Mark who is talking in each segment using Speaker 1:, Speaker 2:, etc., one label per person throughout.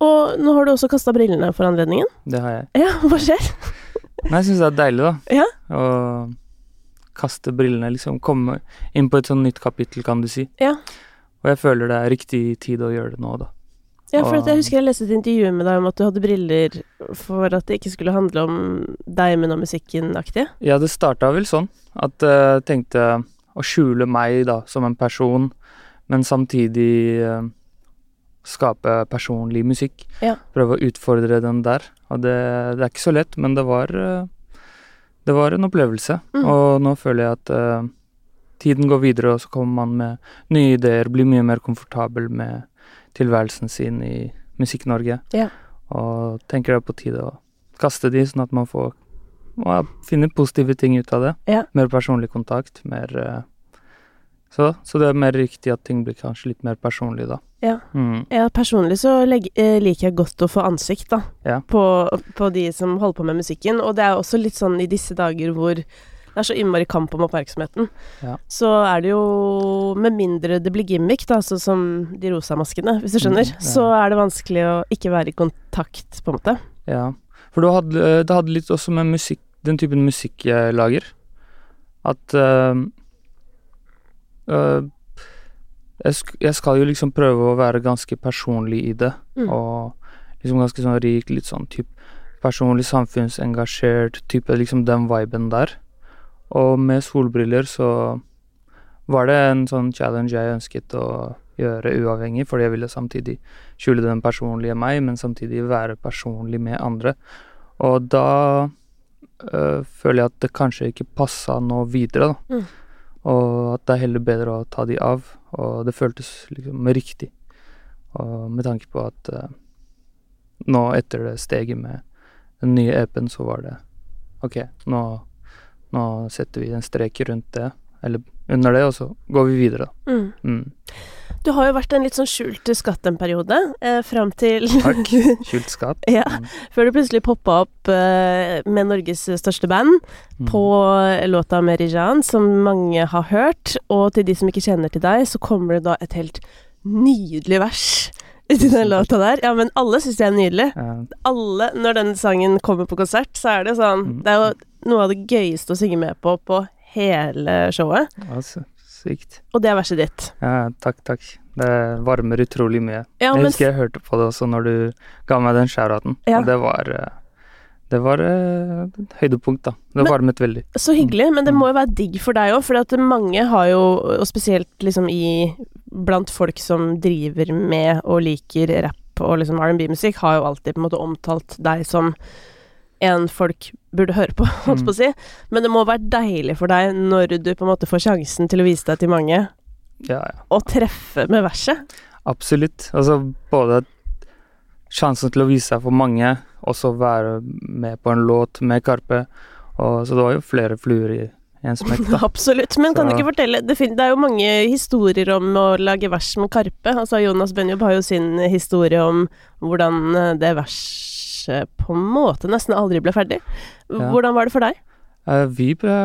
Speaker 1: Og nå har du også kasta brillene for anledningen.
Speaker 2: Det har jeg.
Speaker 1: Ja, hva skjer?
Speaker 2: Nei, jeg syns det er deilig, da.
Speaker 1: Ja.
Speaker 2: Å kaste brillene, liksom. Komme inn på et sånn nytt kapittel, kan du si.
Speaker 1: Ja.
Speaker 2: Og jeg føler det er riktig tid å gjøre det nå, da.
Speaker 1: Ja, for at jeg husker jeg leste et intervju med deg om at du hadde briller for at det ikke skulle handle om deg, men om musikken-aktig.
Speaker 2: Ja, det starta vel sånn at eh, jeg tenkte å skjule meg da som en person, men samtidig eh, skape personlig musikk.
Speaker 1: Ja.
Speaker 2: Prøve å utfordre den der. Og det, det er ikke så lett, men det var eh, Det var en opplevelse.
Speaker 1: Mm.
Speaker 2: Og nå føler jeg at uh, tiden går videre, og så kommer man med nye ideer, blir mye mer komfortabel med tilværelsen sin i Musikk-Norge.
Speaker 1: Ja.
Speaker 2: Og tenker det er på tide å kaste de, sånn at man får finne positive ting ut av det.
Speaker 1: Ja.
Speaker 2: Mer personlig kontakt, mer eh, så, så det er mer riktig at ting blir kanskje litt mer personlig, da.
Speaker 1: Ja.
Speaker 2: Mm.
Speaker 1: Ja, personlig så eh, liker jeg godt å få ansikt, da,
Speaker 2: Ja.
Speaker 1: på, på de som holder på med musikken. Og det er også litt sånn i disse dager hvor det er så innmari kamp om oppmerksomheten.
Speaker 2: Ja.
Speaker 1: Så er det jo Med mindre det blir gimmick, da, sånn som de rosa maskene, hvis du skjønner,
Speaker 2: Mm,
Speaker 1: så er det vanskelig å ikke være i kontakt, på en måte.
Speaker 2: Ja. For det hadde, eh, det hadde litt også med musikk, den typen musikk jeg lager. At eh, jeg, sk jeg skal jo liksom prøve å være ganske personlig i det.
Speaker 1: Mm.
Speaker 2: Og liksom ganske sånn rik, litt sånn type personlig samfunnsengasjert, type liksom den viben der. Og med solbriller så var det en sånn challenge jeg ønsket å gjøre uavhengig, fordi jeg ville samtidig skjule den personlige meg, men samtidig være personlig med andre. Og da øh, føler jeg at det kanskje ikke passa nå videre, da.
Speaker 1: Mm.
Speaker 2: Og at det er heller bedre å ta de av, og det føltes liksom riktig. Og med tanke på at øh, nå etter det steget med den nye EP-en, så var det OK, nå, nå setter vi en strek rundt det, eller under det, og så går vi videre.
Speaker 1: Mm.
Speaker 2: Mm.
Speaker 1: Du har jo vært en litt sånn skjult skatt en periode, eh, fram til
Speaker 2: Takk. Skjult skatt.
Speaker 1: Ja, før du plutselig poppa opp eh, med Norges største band
Speaker 2: Mm.
Speaker 1: på låta Merijan, som mange har hørt. Og til de som ikke kjenner til deg, så kommer det da et helt nydelig vers uti den låta der. Ja, men alle syns det er nydelig.
Speaker 2: Ja,
Speaker 1: Alle, når den sangen kommer på konsert, så er det sånn
Speaker 2: Mm.
Speaker 1: Det er jo noe av det gøyeste å synge med på på hele showet.
Speaker 2: altså, sykt.
Speaker 1: Og det er verset ditt.
Speaker 2: Ja, takk, takk. Det varmer utrolig mye.
Speaker 1: Ja,
Speaker 2: jeg husker jeg hørte på det også når du ga meg den shout-outen.
Speaker 1: Ja.
Speaker 2: Og det var eh, Det var eh, et høydepunkt, da. Det
Speaker 1: Men-
Speaker 2: varmet veldig.
Speaker 1: Så hyggelig, men det
Speaker 2: Mm.
Speaker 1: må jo være digg for deg òg, for mange har jo, og spesielt liksom i Blant folk som driver med og liker rapp og liksom R&B-musikk, har jo alltid på en måte omtalt deg som en folk burde høre på, holdt
Speaker 2: Mm.
Speaker 1: på å si. Men det må være deilig for deg når du på en måte får sjansen til å vise deg til mange,
Speaker 2: Ja, ja.
Speaker 1: og treffe med verset.
Speaker 2: Absolutt. Altså både sjansen til å vise seg for mange, og så være med på en låt med Karpe. Og, så det var jo flere fluer i en smekk, da.
Speaker 1: Absolutt. Men kan du ikke fortelle det, fin det er jo mange historier om å lage vers med Karpe. Altså Jonas Benjob har jo sin historie om hvordan eh, det verset på en måte nesten aldri ble ferdig. Hvordan var det for deg?
Speaker 2: Eh, vi ble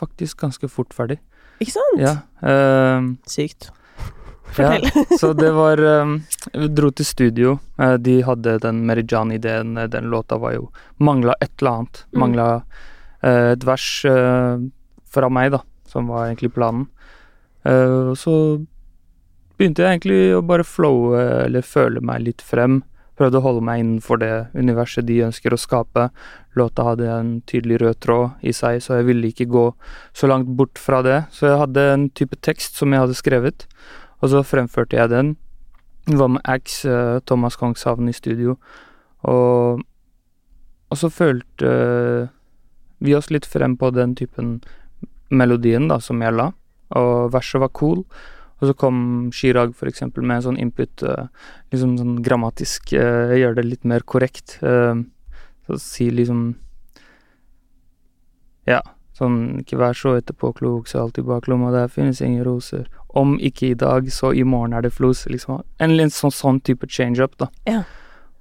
Speaker 2: faktisk ganske fort ferdig.
Speaker 1: Ikke sant?
Speaker 2: Ja. uh,
Speaker 1: Sykt.
Speaker 2: Ja, så det var um, Vi dro til studio. Uh, de hadde den Merijan-ideen. eh, Den låta var jo Mangla et eller annet.
Speaker 1: Mm.
Speaker 2: Mangla uh, et vers fra meg, da, som var egentlig planen. Så begynte jeg egentlig å bare flowe, eller føle meg litt frem. Prøvde å holde meg innenfor det universet de ønsker å skape. Låta hadde en tydelig rød tråd i seg, så jeg ville ikke gå så langt bort fra det. Så jeg hadde en type tekst som jeg hadde skrevet, og så fremførte jeg den. Det var med Ax, eh, Thomas Kongshavn i studio, og, og så følte eh, vi oss litt frem på den typen melodien da, som jeg la, og verset var cool. Og så kom Chirag eksempel med sånn input, eh, liksom sånn grammatisk, uh, gjør det litt mer korrekt. eh, så si liksom Ja, sånn ikke vær så etterpåklok, så alltid bak lomma, der finnes ingen roser. Om ikke i dag, så i morgen er det flos. Liksom. En litt sånn, sånn type change-up, da.
Speaker 1: Ja.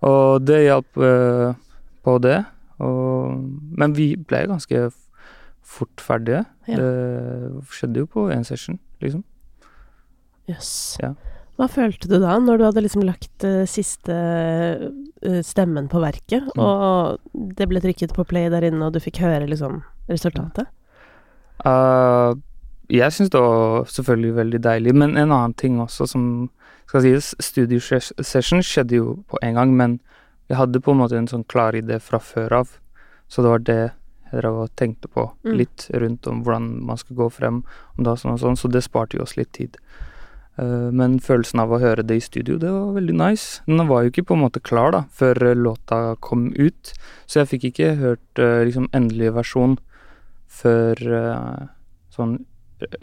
Speaker 2: Og det hjalp uh, på det. Og, men vi ble ganske fort ferdige.
Speaker 1: Ja.
Speaker 2: Det skjedde jo på én session, liksom.
Speaker 1: Jøss.
Speaker 2: Ja.
Speaker 1: Hva følte du da, når du hadde liksom lagt uh, siste uh, stemmen på verket, mm. og det ble trykket på play der inne, og du fikk høre liksom resultatet?
Speaker 2: Uh, jeg syns det var selvfølgelig veldig deilig, men en annen ting også som skal sies, studiosession skjedde jo på en gang, men jeg hadde på en måte en sånn klar idé fra før av, så det var det jeg drev og tenkte på mm. litt rundt om hvordan man skal gå frem, om det sånn og sånn, så det sparte jo oss litt tid. Uh, men følelsen av å høre det i studio, det var veldig nice. Den var jo ikke på en måte klar da, før låta kom ut, så jeg fikk ikke hørt uh, liksom endelig versjon før sånn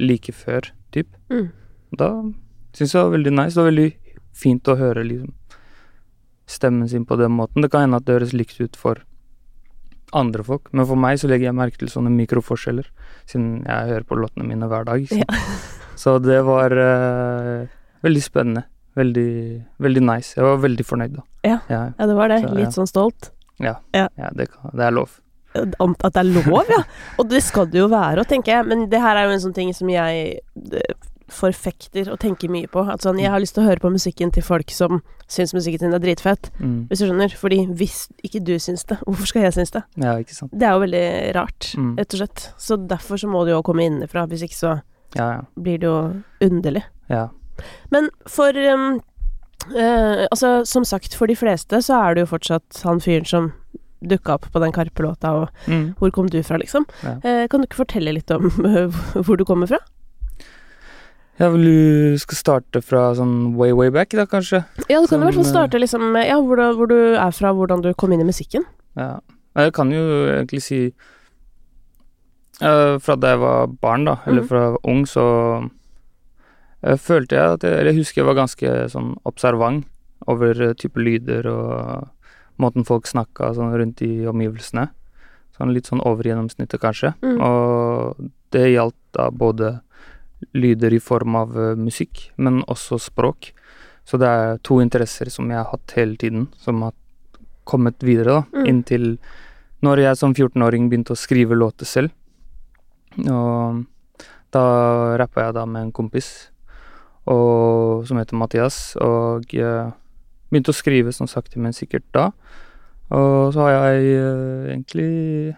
Speaker 2: like før, typ. Mm. Da syns jeg det var veldig nice. Det var veldig fint å høre liksom stemmen sin på den måten. Det kan hende at det høres likt ut for andre folk, men for meg så legger jeg merke til sånne mikroforskjeller, siden jeg hører på låtene mine hver dag. Så, ja. så det var uh, veldig spennende. Veldig, veldig nice. Jeg var veldig fornøyd, da.
Speaker 1: Ja, ja. ja det var det. Så, Litt sånn stolt.
Speaker 2: Ja, ja. det, kan, det er lov
Speaker 1: at det er lov, ja. Og det skal det jo være òg, tenker jeg. Men det her er jo en sånn ting som jeg forfekter og tenker mye på. At sånn, jeg har lyst til å høre på musikken til folk som syns musikken sin er dritfett. Mm. Hvis du skjønner. Fordi hvis ikke du syns det, hvorfor skal jeg synes det?
Speaker 2: Ja, ikke sant.
Speaker 1: Det er jo veldig rart, mm. rett og slett. Så derfor så må det jo komme innenfra. Hvis ikke så ja, ja. blir det jo underlig.
Speaker 2: Ja.
Speaker 1: Men for um, uh, Altså, som sagt, for de fleste så er det jo fortsatt han fyren som dukka opp på den Karpe-låta, og mm. hvor kom du fra, liksom? Uh, kan du ikke fortelle litt om hvor du kommer fra?
Speaker 2: Ja, vel du skal starte fra sånn way, way back, da, kanskje?
Speaker 1: Ja, du kan i hvert fall starte liksom Ja, hvor du, hvor du, er fra, hvordan du kom inn i musikken.
Speaker 2: Ja. Jeg kan jo egentlig si uh, Fra da jeg var barn, da, eller mm. fra ung, så uh, følte jeg at jeg Eller jeg husker jeg var ganske sånn observant over uh, type lyder og måten folk snakka sånn rundt i omgivelsene. Sånn litt sånn over gjennomsnittet, kanskje. Mm. Og det gjaldt da både lyder i form av uh, musikk, men også språk. Så det er to interesser som jeg har hatt hele tiden, som har kommet videre, da, mm. inntil når jeg som 14-åring begynte å skrive låter selv. Og da rappa jeg da med en kompis og, som heter Mathias, og uh, begynte å skrive sånn sakte, men sikkert da. Og så har jeg uh, egentlig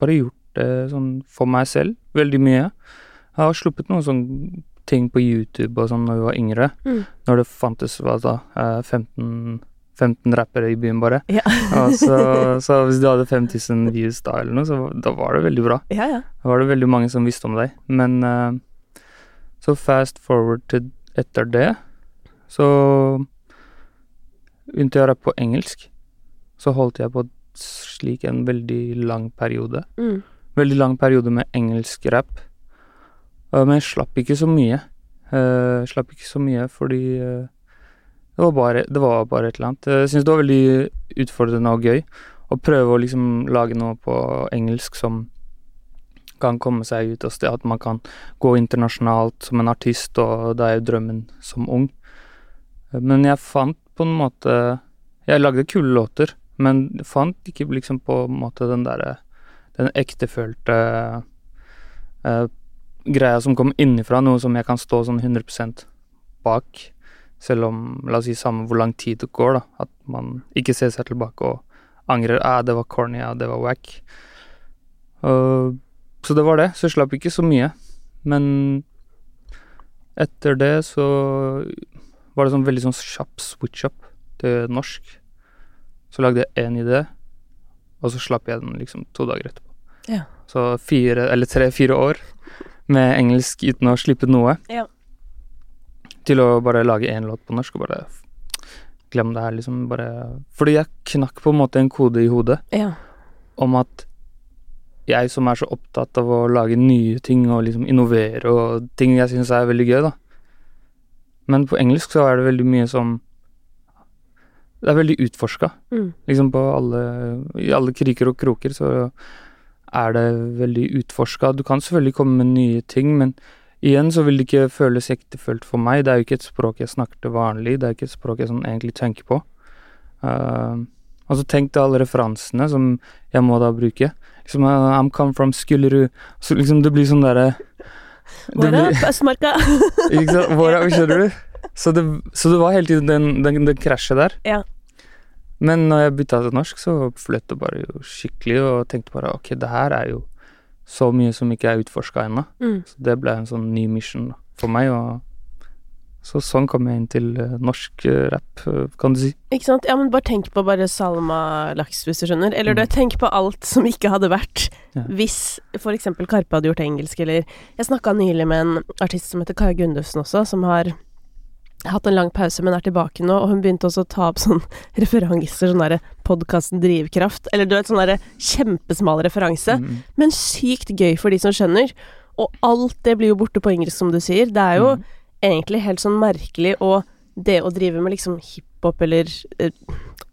Speaker 2: bare gjort det sånn for meg selv, veldig mye. Jeg har sluppet noen sånne ting på YouTube og sånn når vi var yngre. Mm. Når det fantes hva da, 15, 15 rappere i byen, bare. Ja. så, så, hvis du hadde 5000 views da, eller noe, så da var det veldig bra.
Speaker 1: Ja, ja.
Speaker 2: Da var det veldig mange som visste om deg. Men uh, så fast forward til etter det, så begynte jeg å rappe på engelsk. Så holdt jeg på slik en veldig lang periode. Mm. Veldig lang periode med engelsk rap. Men jeg slapp ikke så mye. Jeg slapp ikke så mye fordi det var bare, det var bare et eller annet. Jeg syns det var veldig utfordrende og gøy å prøve å liksom lage noe på engelsk som kan komme seg ut av sted, at man kan gå internasjonalt som en artist, og det er jo drømmen som ung. Men jeg fant på en måte Jeg lagde kule låter, men fant ikke liksom på en måte den derre Den ektefølte uh, greia som kom innifra, noe som jeg kan stå sånn 100% bak. Selv om, la oss si, samme hvor lang tid det går, da. At man ikke ser seg tilbake og angrer. ah, det var corny, ja, det var wack. Uh, så det var det. Så jeg slapp ikke så mye. Men etter det så var det sånn veldig sånn kjapp switch-up til norsk. Så lagde jeg én idé, og så slapp jeg den liksom to dager etterpå.
Speaker 1: Ja.
Speaker 2: Så fire, eller tre-fire år med engelsk uten å slippe noe.
Speaker 1: Ja.
Speaker 2: Til å bare lage én låt på norsk og bare glem det her, liksom. Bare Fordi jeg knakk på en måte en kode i hodet
Speaker 1: ja.
Speaker 2: om at jeg som er så opptatt av å lage nye ting og liksom innovere og ting jeg syns er veldig gøy, da. Men på engelsk så er det veldig mye som Det er veldig utforska. Mm. Liksom på alle I alle kriker og kroker så er det veldig utforska. Du kan selvfølgelig komme med nye ting, men igjen så vil det ikke føles ektefølt for meg. Det er jo ikke et språk jeg snakker til vanlig, det er ikke et språk jeg sånn egentlig tenker på. Uh, altså tenk til alle referansene som jeg må da bruke. Liksom uh, I'm come from Skullerud. Så liksom det blir sånn derre
Speaker 1: What up, Østmarka?
Speaker 2: ikke sant. What up, skjønner du? Så det, så det var hele tiden den, den, den krasjet der.
Speaker 1: Ja.
Speaker 2: Men når jeg bytta til norsk, så fløt det bare jo skikkelig, og tenkte bare ok, det her er jo så mye som ikke er utforska ennå.
Speaker 1: Mm.
Speaker 2: Så det ble en sånn ny mission da, for meg, og så sånn kom jeg inn til eh, norsk eh, rap, eh, kan du si.
Speaker 1: Ikke sant? Ja, men bare tenk på bare Salma Laks, hvis du skjønner. Eller du,
Speaker 2: Mm.
Speaker 1: tenk på alt som ikke hadde vært
Speaker 2: Ja.
Speaker 1: hvis for eksempel Karpe hadde gjort engelsk, eller Jeg snakka nylig med en artist som heter Kaja Gundufsen også, som har hatt en lang pause, men er tilbake nå, og hun begynte også å ta opp sånn referanser, sånn derre podkasten Drivkraft, eller du vet, sånn derre kjempesmal referanse,
Speaker 2: Mm.
Speaker 1: men sykt gøy for de som skjønner. Og alt det blir jo borte på engelsk, som du sier. Det er jo
Speaker 2: Mm.
Speaker 1: egentlig helt sånn merkelig, og det å drive med liksom hiphop eller eh,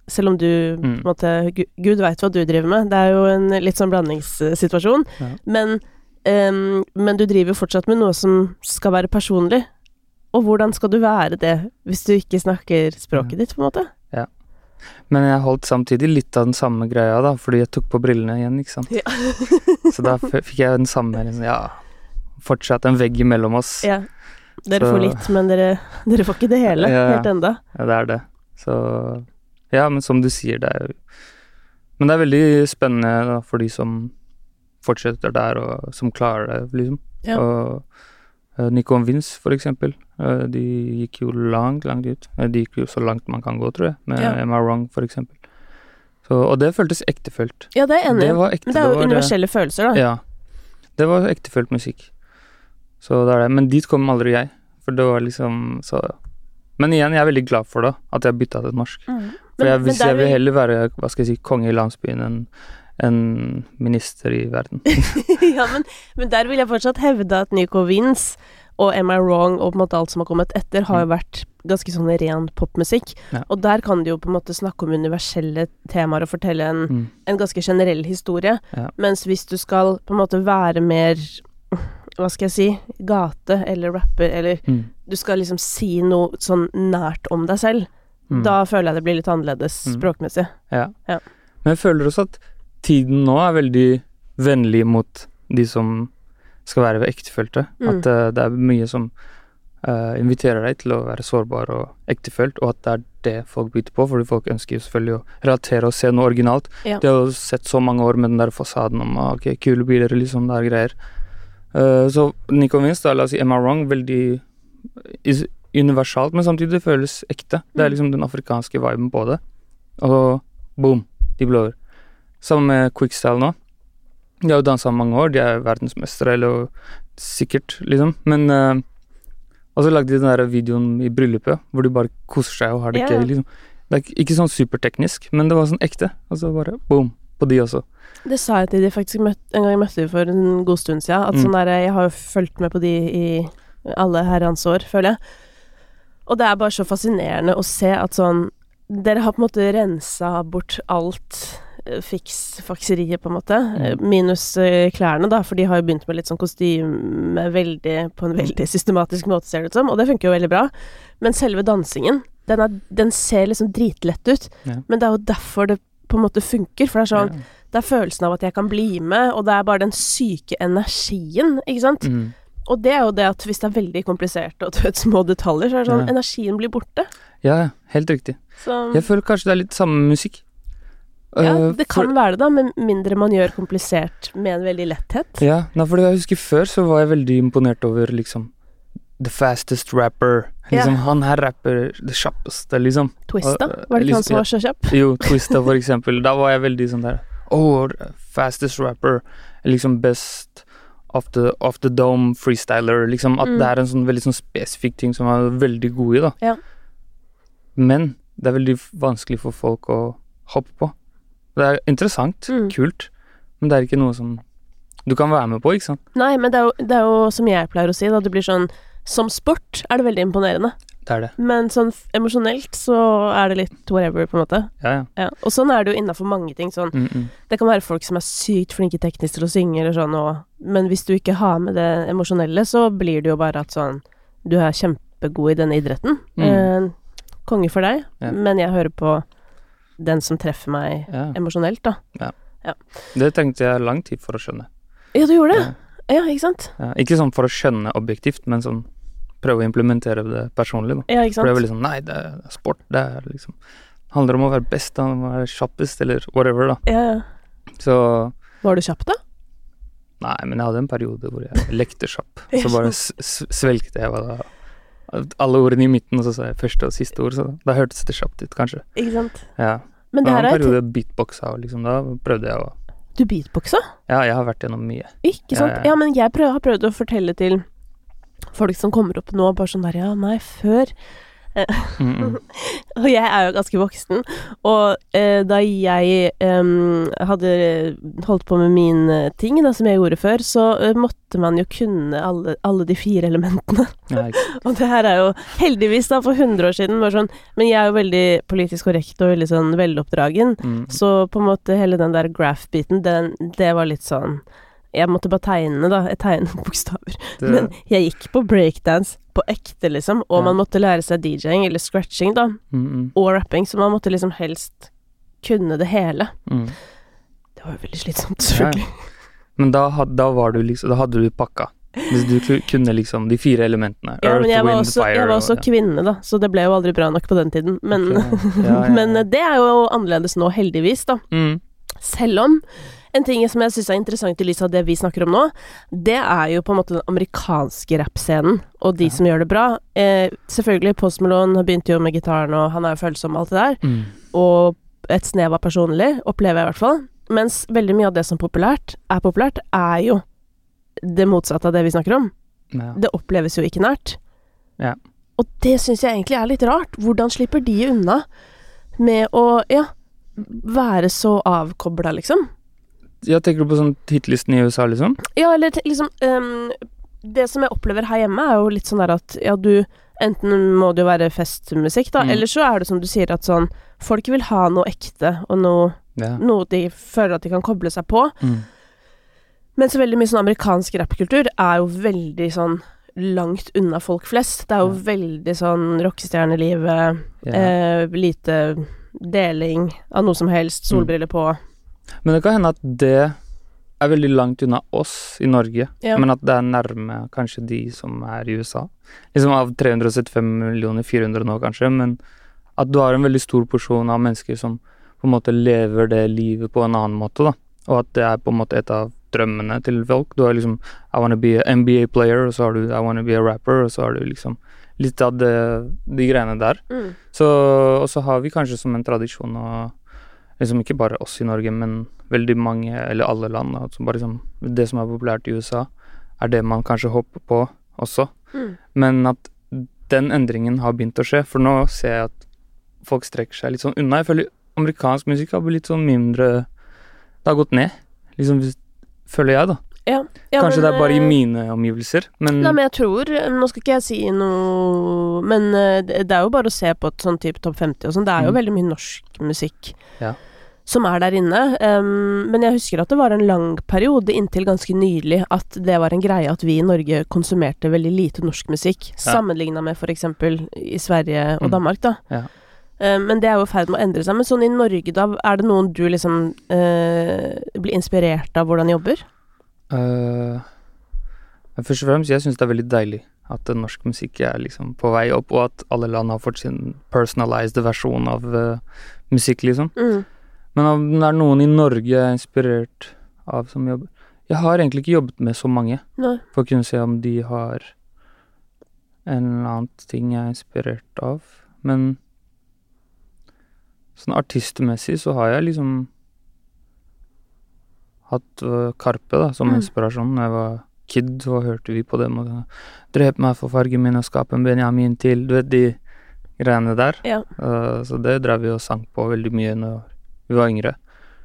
Speaker 1: Selv om du
Speaker 2: Mm.
Speaker 1: måte Gud veit hva du driver med. Det er jo en litt sånn blandingssituasjon.
Speaker 2: Ja.
Speaker 1: Men, um, men du driver jo fortsatt med noe som skal være personlig. Og hvordan skal du være det hvis du ikke snakker språket
Speaker 2: Ja.
Speaker 1: ditt, på en måte? Ja.
Speaker 2: Men jeg holdt samtidig litt av den samme greia, da, fordi jeg tok på brillene igjen, ikke sant.
Speaker 1: Ja.
Speaker 2: så da fikk jeg den samme liksom, Ja, fortsatt en vegg imellom oss.
Speaker 1: Ja. Dere
Speaker 2: Så-
Speaker 1: får litt, men dere, dere får ikke det hele
Speaker 2: ja.
Speaker 1: helt enda.
Speaker 2: Ja, det er det. Så Ja, men som du sier, det er jo Men det er veldig spennende da, for de som fortsetter der, og som klarer det, liksom.
Speaker 1: Ja.
Speaker 2: Og uh, Nico Vince, for eksempel, eh, de gikk jo langt, langt ut. Eh, de gikk jo så langt man kan gå, tror jeg, med
Speaker 1: Ja.
Speaker 2: Am I Wrong, for eksempel. Så, og det føltes ektefølt.
Speaker 1: Ja, det er enig.
Speaker 2: Det ekte.
Speaker 1: Men det er jo
Speaker 2: det universelle
Speaker 1: universelle følelser, da.
Speaker 2: Ja. Det var ektefølt musikk. Så det er det. Men dit kom aldri jeg. For det var liksom så Men igjen, jeg er veldig glad for det, at jeg bytta til norsk.
Speaker 1: Mm.
Speaker 2: For
Speaker 1: Men-
Speaker 2: jeg, hvis jeg vil- heller være hva skal jeg si, konge i landsbyen enn en minister i verden.
Speaker 1: ja, men, men der vil jeg fortsatt hevde at Nico Vince og Am I Wrong og på en måte alt som har kommet etter, har jo vært ganske sånn ren popmusikk.
Speaker 2: Ja.
Speaker 1: Og der kan de jo på en måte snakke om universelle temaer og fortelle en,
Speaker 2: Mm.
Speaker 1: en ganske generell historie.
Speaker 2: Ja.
Speaker 1: Mens hvis du skal på en måte være mer hva skal jeg si gate eller rapper eller
Speaker 2: Mm.
Speaker 1: du skal liksom si noe sånn nært om deg selv,
Speaker 2: Mm.
Speaker 1: da føler jeg det blir litt annerledes
Speaker 2: Mm.
Speaker 1: språkmessig.
Speaker 2: Ja.
Speaker 1: Ja.
Speaker 2: Men jeg føler også at tiden nå er veldig vennlig mot de som skal være ektefølte.
Speaker 1: Mm.
Speaker 2: At uh, det er mye som uh, inviterer deg til å være sårbar og ektefølt, og at det er det folk bytter på, fordi folk ønsker jo selvfølgelig å relatere og se noe originalt.
Speaker 1: Ja.
Speaker 2: De har jo sett så mange år med den der fasaden om ah, ok, kule biler, liksom, det er greier. Uh, så Nico Vince, da, la oss si I Wrong, veldig universalt, men samtidig det føles ekte. Det er
Speaker 1: Mm.
Speaker 2: liksom den afrikanske viben på det. Og boom, de blåer. Sammen med Quickstyle nå. De har jo dansa mange år, de er verdensmestere, eller sikkert, liksom. Men uh, Og så lagde de den der videoen i bryllupet, hvor de bare koser seg og har det gøy, liksom. Det er ikke- sånn superteknisk, men det var sånn ekte. Og så bare boom, på de også.
Speaker 1: Det sa jeg til de faktisk møtt, en gang jeg møtte dem for en god stund siden. At
Speaker 2: Mm.
Speaker 1: sånn der, Jeg har jo fulgt med på de i alle herrens år, føler jeg. Og det er bare så fascinerende å se at sånn Dere har på en måte rensa bort alt eh, fiks, fakseriet, på en måte.
Speaker 2: Mm.
Speaker 1: Eh, Minus eh, klærne, da, for de har jo begynt med litt sånn kostyme veldig, på en veldig systematisk måte, ser det ut som. Og det funker jo veldig bra. Men selve dansingen, den, er, den ser liksom dritlett ut.
Speaker 2: Ja.
Speaker 1: Men det er jo derfor det på en måte funker. For det er sånn
Speaker 2: Ja.
Speaker 1: det er følelsen av at jeg kan bli med, og det er bare den syke energien, ikke sant.
Speaker 2: Mm.
Speaker 1: Og det er jo det at hvis det er veldig komplisert og du vet små detaljer, så er det sånn
Speaker 2: Ja.
Speaker 1: energien blir borte.
Speaker 2: ja, ja, helt riktig.
Speaker 1: Så
Speaker 2: Jeg føler kanskje det er litt samme musikk.
Speaker 1: Ja,
Speaker 2: det
Speaker 1: det
Speaker 2: for-
Speaker 1: kan være det, da, med mindre man gjør komplisert med en veldig letthet.
Speaker 2: Ja, nei, for jeg husker før så var jeg veldig imponert over liksom The fastest rapper. Liksom,
Speaker 1: Ja.
Speaker 2: Han her rapper det kjappeste, liksom.
Speaker 1: Twista,
Speaker 2: eh,
Speaker 1: var det ikke han som var så kjapp?
Speaker 2: Jo, Twista for eksempel. Da var jeg veldig sånn der Oh, fastest rapper. Liksom best of the, of the dome freestyler. Liksom at
Speaker 1: Mm.
Speaker 2: det er en sånn veldig sånn spesifikk ting som er veldig god i, da.
Speaker 1: Ja.
Speaker 2: Men det er veldig vanskelig for folk å hoppe på. Det er interessant,
Speaker 1: Mm.
Speaker 2: kult, men det er ikke noe som du kan være med på, ikke sant?
Speaker 1: Nei, men det er, jo, det er jo som jeg pleier å si, da, det blir sånn Som sport er det veldig imponerende,
Speaker 2: Det er det.
Speaker 1: men sånn emosjonelt så er det litt whatever, på en måte.
Speaker 2: Ja, ja.
Speaker 1: Ja. Og sånn er det jo innafor mange ting. Sånn
Speaker 2: Mm, mm.
Speaker 1: Det kan være folk som er sykt flinke teknisk til å synge eller sånn, og, men hvis du ikke har med det emosjonelle, så blir det jo bare at sånn Du er kjempegod i denne idretten.
Speaker 2: Mm.
Speaker 1: Eh, konge for deg,
Speaker 2: Ja.
Speaker 1: men jeg hører på den som treffer meg
Speaker 2: ja.
Speaker 1: emosjonelt, da. Ja.
Speaker 2: Det tenkte jeg lang tid for å skjønne.
Speaker 1: Ja, du gjorde det?
Speaker 2: Ja.
Speaker 1: Ja, ikke sant?
Speaker 2: Ja, ikke sånn for å skjønne objektivt, men sånn prøve å implementere det personlig, da.
Speaker 1: Ja, ikke sant?
Speaker 2: For det er veldig sånn Nei, det er sport, det er liksom handler om å være best, det handler om å være kjappest, eller whatever, da.
Speaker 1: Ja, ja.
Speaker 2: Så
Speaker 1: Var du kjapp, da?
Speaker 2: Nei, men jeg hadde en periode hvor jeg lekte kjapp. Så bare svelgte jeg hva da alle ordene i midten, og så sa jeg første og siste ord, så da hørtes det kjapt ut, kanskje.
Speaker 1: Ikke sant?
Speaker 2: Ja.
Speaker 1: Men det her er
Speaker 2: periode beatboxa, liksom da prøvde jeg å
Speaker 1: Du beatboxa?
Speaker 2: Ja, jeg har vært gjennom mye.
Speaker 1: Ikke
Speaker 2: Ja,
Speaker 1: sant?
Speaker 2: ja.
Speaker 1: Ja, men jeg prøv, har prøvd å fortelle til folk som kommer opp nå, bare sånn der Ja, nei, før
Speaker 2: Mm -mm.
Speaker 1: Og jeg er jo ganske voksen, og eh, da jeg eh, hadde holdt på med mine ting, da, som jeg gjorde før, så eh, måtte man jo kunne alle, alle de fire elementene.
Speaker 2: Ja,
Speaker 1: Og det her er jo heldigvis, da, for 100 år siden, sånn Men jeg er jo veldig politisk korrekt og veldig sånn veloppdragen,
Speaker 2: mm.
Speaker 1: så på en måte hele den der graph-biten, det var litt sånn Jeg måtte bare tegne, da. Jeg tegnet bokstaver.
Speaker 2: det,
Speaker 1: Men jeg gikk på breakdance på ekte, liksom, og
Speaker 2: Ja.
Speaker 1: man måtte lære seg DJ-ing, eller scratching, da,
Speaker 2: mm, mm,
Speaker 1: og rapping, så man måtte liksom helst kunne det hele.
Speaker 2: mm.
Speaker 1: Det var jo veldig slitsomt,
Speaker 2: Ja. Men da, da var du liksom Da hadde du pakka. Hvis du kunne liksom de fire elementene.
Speaker 1: Ja,
Speaker 2: Earth,
Speaker 1: men jeg var
Speaker 2: wind,
Speaker 1: også,
Speaker 2: fire
Speaker 1: jeg var også
Speaker 2: og, ja.
Speaker 1: kvinne, da, så det ble jo aldri bra nok på den tiden. Men,
Speaker 2: okay. ja,
Speaker 1: men det er jo annerledes nå, heldigvis, da.
Speaker 2: mm.
Speaker 1: Selv om en ting som jeg syns er interessant i lys av det vi snakker om nå, det er jo på en måte den amerikanske rappscenen, og de
Speaker 2: Ja.
Speaker 1: som gjør det bra. Eh, selvfølgelig, Post Malone begynte jo med gitaren, og han er jo følsom og alt det der.
Speaker 2: Mm.
Speaker 1: Og et snev av personlig, opplever jeg i hvert fall. Mens veldig mye av det som populært, er populært, er jo det motsatte av det vi snakker om.
Speaker 2: Ja.
Speaker 1: Det oppleves jo ikke nært.
Speaker 2: Ja.
Speaker 1: Og det syns jeg egentlig er litt rart. Hvordan slipper de unna med å, ja, være så avkobla, liksom?
Speaker 2: Ja, tenker du på sånn hitlisten i USA, liksom?
Speaker 1: Ja, eller liksom um, Det som jeg opplever her hjemme, er jo litt sånn der at ja, du Enten må det jo være festmusikk, da,
Speaker 2: Mm.
Speaker 1: eller så er det som du sier, at sånn Folk vil ha noe ekte, og noe,
Speaker 2: Ja.
Speaker 1: noe de føler at de kan koble seg på.
Speaker 2: Mm.
Speaker 1: så veldig mye sånn amerikansk rappkultur er jo veldig sånn langt unna folk flest. Det er jo
Speaker 2: Ja.
Speaker 1: veldig sånn rockestjernelivet,
Speaker 2: Ja.
Speaker 1: eh, lite deling av noe som helst,
Speaker 2: Mm.
Speaker 1: solbriller på.
Speaker 2: Men det kan hende at det er veldig langt unna oss i Norge,
Speaker 1: Ja.
Speaker 2: men at det er nærme kanskje de som er i USA. Liksom av 375 millioner, 400 nå kanskje, men at du har en veldig stor porsjon av mennesker som på en måte lever det livet på en annen måte, da. Og at det er på en måte et av drømmene til folk. Du har liksom I wanna be a NBA player, og så har du I wanna be a rapper, og så har du liksom litt av det, de greiene der.
Speaker 1: Mm.
Speaker 2: Så, og så har vi kanskje som en tradisjon å Liksom ikke bare oss i Norge, men veldig mange, eller alle land, Altså bare liksom Det som er populært i USA, er det man kanskje håper på også.
Speaker 1: Mm.
Speaker 2: Men at den endringen har begynt å skje, for nå ser jeg at folk strekker seg litt sånn unna. Jeg føler amerikansk musikk har blitt sånn mindre Det har gått ned, liksom, føler jeg, da.
Speaker 1: Ja. Ja,
Speaker 2: Kanskje
Speaker 1: men,
Speaker 2: det er bare i
Speaker 1: eh,
Speaker 2: mine omgivelser, men
Speaker 1: Nei, men jeg tror Nå skal ikke jeg si noe Men eh, det er jo bare å se på et sånn type topp 50 og sånn. Det er jo
Speaker 2: Mm.
Speaker 1: veldig mye norsk musikk
Speaker 2: Ja.
Speaker 1: som er der inne. Um, men jeg husker at det var en lang periode inntil ganske nylig at det var en greie at vi i Norge konsumerte veldig lite norsk musikk,
Speaker 2: Ja.
Speaker 1: sammenligna med f.eks. i Sverige og
Speaker 2: Mm.
Speaker 1: Danmark, da.
Speaker 2: Ja.
Speaker 1: Men det er jo i ferd med å endre seg. Men sånn i Norge, da, er det noen du liksom eh, blir inspirert av hvordan de jobber?
Speaker 2: Øh, først og fremst, jeg syns det er veldig deilig at norsk musikk er liksom på vei opp, og at alle land har fått sin personalized versjon av uh, musikk, liksom.
Speaker 1: Mm.
Speaker 2: Men om det er noen i Norge jeg er inspirert av som jobber Jeg har egentlig ikke jobbet med så mange,
Speaker 1: Nei.
Speaker 2: for å kunne se om de har en eller annen ting jeg er inspirert av. Men sånn artistmessig så har jeg liksom hatt øh, Karpe da, som
Speaker 1: Mm.
Speaker 2: inspirasjon. Da jeg var kid, så hørte vi på dem og da, Drep meg for fargen min og skap en Benjamin til. Du vet de greiene der.
Speaker 1: Ja.
Speaker 2: Uh, så det drev vi og sang på veldig mye når vi var yngre.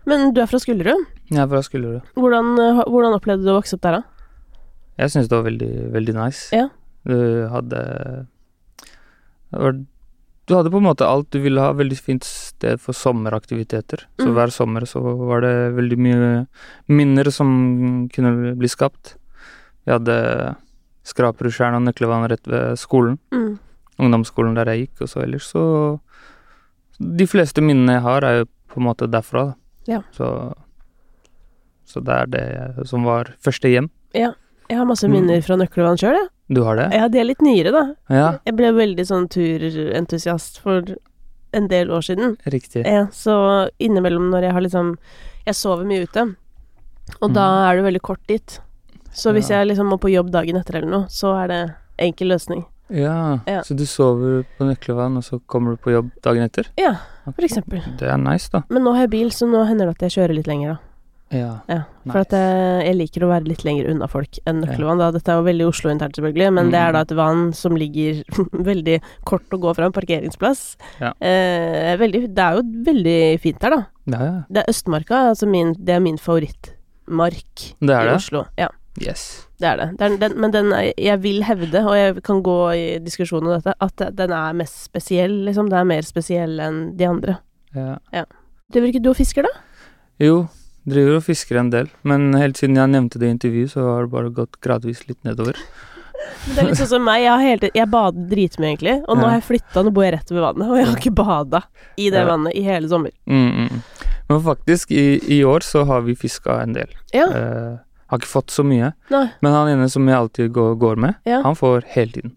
Speaker 1: Men du er fra Skullerud.
Speaker 2: Jeg er fra Skullerud.
Speaker 1: Hvordan, eh, hvordan opplevde du å vokse opp der, da?
Speaker 2: Jeg syns det var veldig, veldig nice.
Speaker 1: Ja.
Speaker 2: Du hadde det var, Du hadde på en måte alt. Du ville ha veldig fint sted for sommeraktiviteter. Så
Speaker 1: Mm.
Speaker 2: hver sommer så var det veldig mye minner som kunne bli skapt. Vi hadde Skraperudtjern og Nøklevann rett ved skolen.
Speaker 1: Mm.
Speaker 2: Ungdomsskolen der jeg gikk, og så ellers så De fleste minnene jeg har, er jo på en måte derfra, da.
Speaker 1: Ja.
Speaker 2: Så Så det er det som var første hjem.
Speaker 1: Jeg har masse
Speaker 2: Mm.
Speaker 1: minner fra Nøklevann sjøl, jeg.
Speaker 2: Du har det?
Speaker 1: Ja, de er litt nyere, da.
Speaker 2: Ja,
Speaker 1: Jeg ble veldig sånn turentusiast for en del år siden.
Speaker 2: riktig.
Speaker 1: Ja, så innimellom når jeg har liksom Jeg sover mye ute, og da
Speaker 2: Mm.
Speaker 1: er det veldig kort dit. Så hvis
Speaker 2: Ja.
Speaker 1: jeg liksom må på jobb dagen etter eller noe, så er det enkel løsning.
Speaker 2: Ja,
Speaker 1: Ja.
Speaker 2: så du sover på Nøklevann, og så kommer du på jobb dagen etter?
Speaker 1: Ja, for eksempel.
Speaker 2: Det er nice, da.
Speaker 1: Men nå har jeg bil, så nå hender det at jeg kjører litt lenger, da.
Speaker 2: Ja.
Speaker 1: Ja, for at jeg, jeg liker å være litt lenger unna folk enn Nøkkelvann. Da. Dette er jo veldig Oslo-internt, selvfølgelig, men det er da et vann som ligger veldig kort å gå fra en parkeringsplass.
Speaker 2: Ja.
Speaker 1: Eh, veldig, det er jo veldig fint der, da.
Speaker 2: Ja, ja.
Speaker 1: Det er Østmarka, altså min, det er min favorittmark
Speaker 2: Det er
Speaker 1: i
Speaker 2: det?
Speaker 1: Oslo. Ja,
Speaker 2: Yes.
Speaker 1: det er det. Den, den, men den er, jeg vil hevde, og jeg kan gå i diskusjon om dette, at den er mest spesiell, liksom. Det er mer spesiell enn de andre.
Speaker 2: Ja.
Speaker 1: Driver ikke du fisker, da?
Speaker 2: Jo, driver og fisker en del, men helt siden jeg nevnte det i intervjuet, så har det bare gått gradvis litt nedover.
Speaker 1: Men Det er litt sånn som meg. Jeg, har hele, jeg bader dritmye, egentlig. Og nå
Speaker 2: Ja.
Speaker 1: har jeg flytta, nå bor jeg rett ved vannet, og jeg har ikke bada i det
Speaker 2: Ja.
Speaker 1: vannet i hele sommer.
Speaker 2: Mm, mm. mm. Men faktisk, i, i år så har vi fiska en del.
Speaker 1: Ja,
Speaker 2: Eh, har ikke fått så mye,
Speaker 1: nei,
Speaker 2: men han ene som jeg alltid går, går med,
Speaker 1: ja.
Speaker 2: han får hele tiden.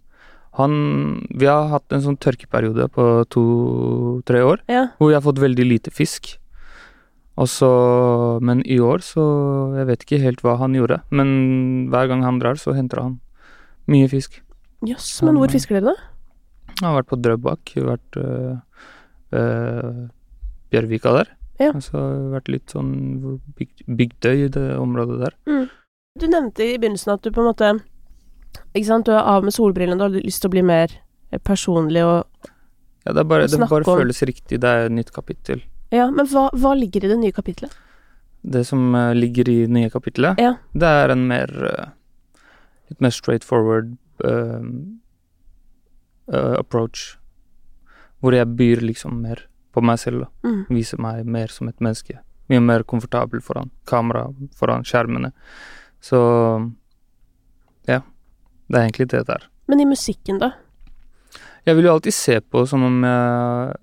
Speaker 2: Han Vi har hatt en sånn tørkeperiode på to-tre år
Speaker 1: ja.
Speaker 2: hvor vi har fått veldig lite fisk. Og så Men i år så Jeg vet ikke helt hva han gjorde, men hver gang han drar, så henter han mye fisk.
Speaker 1: Jøss, men hvor fisker dere, da?
Speaker 2: Jeg har vært på Drøbak, vært øh, øh, Bjørvika der.
Speaker 1: Ja.
Speaker 2: Så vært litt sånn byg, Bygdøy, det området der.
Speaker 1: Mm. Du nevnte i begynnelsen at du på en måte Ikke sant, du er av med solbrillene, du har lyst til å bli mer eh, personlig og
Speaker 2: Ja, det, bare, det bare føles riktig. Det er et nytt kapittel.
Speaker 1: Ja, men hva, hva ligger i det nye kapitlet?
Speaker 2: Det som øh, ligger i det nye kapitlet,
Speaker 1: Ja.
Speaker 2: det er en mer Litt mer straightforward uh, uh, approach. Hvor jeg byr liksom mer på meg selv, da.
Speaker 1: Mm.
Speaker 2: Viser meg mer som et menneske. Mye mer komfortabel foran kamera, foran skjermene. Så ja. Det er egentlig det det er.
Speaker 1: Men i musikken, da?
Speaker 2: Jeg vil jo alltid se på som om jeg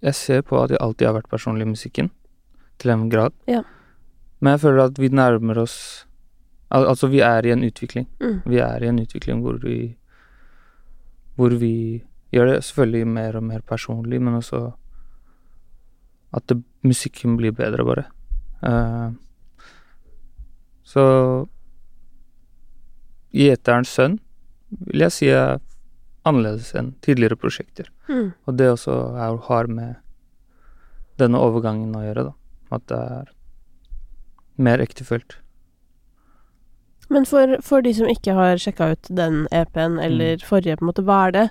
Speaker 2: Jeg ser på at jeg alltid har vært personlig i musikken. Til en grad.
Speaker 1: Ja.
Speaker 2: Men jeg føler at vi nærmer oss al Altså, vi er i en utvikling.
Speaker 1: Mm.
Speaker 2: Vi er i en utvikling hvor vi Hvor vi gjør det selvfølgelig mer og mer personlig, men også at det, musikken blir bedre, bare. Uh, så Gjeterens sønn vil jeg si er annerledes enn tidligere prosjekter.
Speaker 1: Mm.
Speaker 2: Og det også er, har med denne overgangen å gjøre, da. At det er mer ektefølt.
Speaker 1: Men for, for de som ikke har sjekka ut den EP-en, eller
Speaker 2: Mm.
Speaker 1: forrige, på en måte, hva er det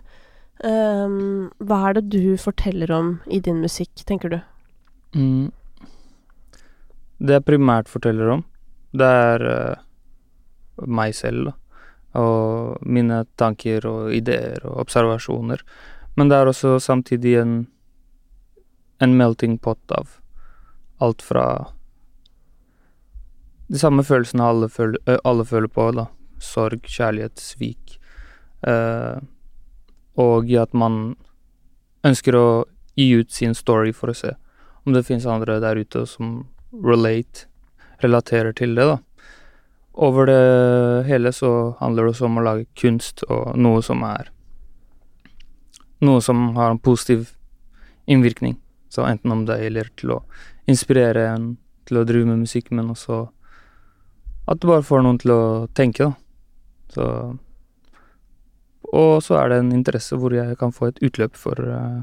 Speaker 1: um, Hva er det du forteller om i din musikk, tenker du?
Speaker 2: Mm. Det jeg primært forteller om, det er uh, meg selv, da. Og mine tanker og ideer og observasjoner. Men det er også samtidig en, en melting pot av alt fra De samme følelsene alle føler, alle føler på, da. Sorg, kjærlighet, svik. Eh, og at man ønsker å gi ut sin story for å se om det finnes andre der ute som relate, relaterer til det, da. Over det hele så handler det også om å lage kunst og noe som er Noe som har en positiv innvirkning. Så enten om det gjelder til å inspirere en til å drive med musikk, men også at du bare får noen til å tenke, da. Så Og så er det en interesse hvor jeg kan få et utløp for, eh,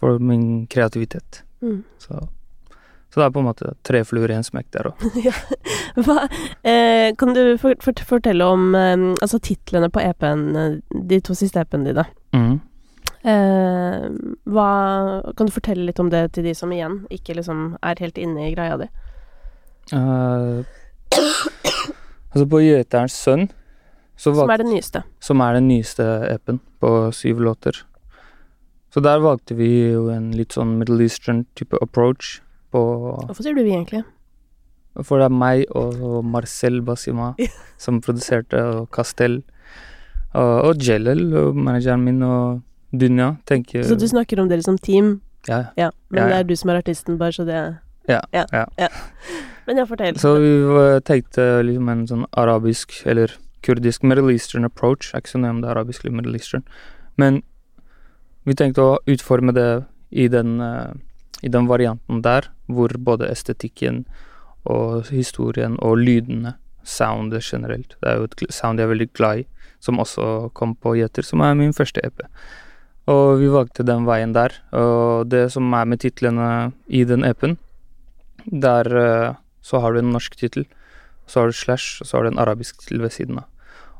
Speaker 2: for min kreativitet.
Speaker 1: Mm.
Speaker 2: Så, så det er på en måte tre fluer i en smekk der òg.
Speaker 1: ja. eh, kan du for, for, fortelle om eh, altså titlene på EP-en, eh, de to siste EP-ene dine?
Speaker 2: Mm.
Speaker 1: Eh, hva Kan du fortelle litt om det til de som igjen ikke liksom er helt inne i greia di?
Speaker 2: Uh, altså, på Gjeterens sønn, så
Speaker 1: Som er den nyeste.
Speaker 2: som er den nyeste EP-en på syv låter. Så der valgte vi jo en litt sånn Middle Eastern-type approach på
Speaker 1: Hvorfor sier du vi, egentlig?
Speaker 2: For det er meg og Marcel Basima som produserte, og Castell. Og, og Jellel, manageren min, og Dunja. Tenker
Speaker 1: Så du snakker om dere som team,
Speaker 2: ja,
Speaker 1: ja. Men
Speaker 2: Ja, ja.
Speaker 1: det er du som er artisten, bare så det
Speaker 2: Ja,
Speaker 1: ja.
Speaker 2: ja.
Speaker 1: Men ja, fortell.
Speaker 2: Så vi tenkte liksom en sånn arabisk, eller kurdisk Middle Eastern approach. Er ikke så nøye om det er arabisk eller Middle Eastern. Men vi tenkte å utforme det i den, eh, i den varianten der, hvor både estetikken og historien og lydene, soundet generelt Det er jo et sound jeg er veldig glad i, som også kom på Gjeter, som er min første EP. Og vi valgte den veien der. Og det som er med titlene i den EP-en, der eh, så har du en norsk tittel, så har du slash, og så har du en arabisk tittel ved siden av.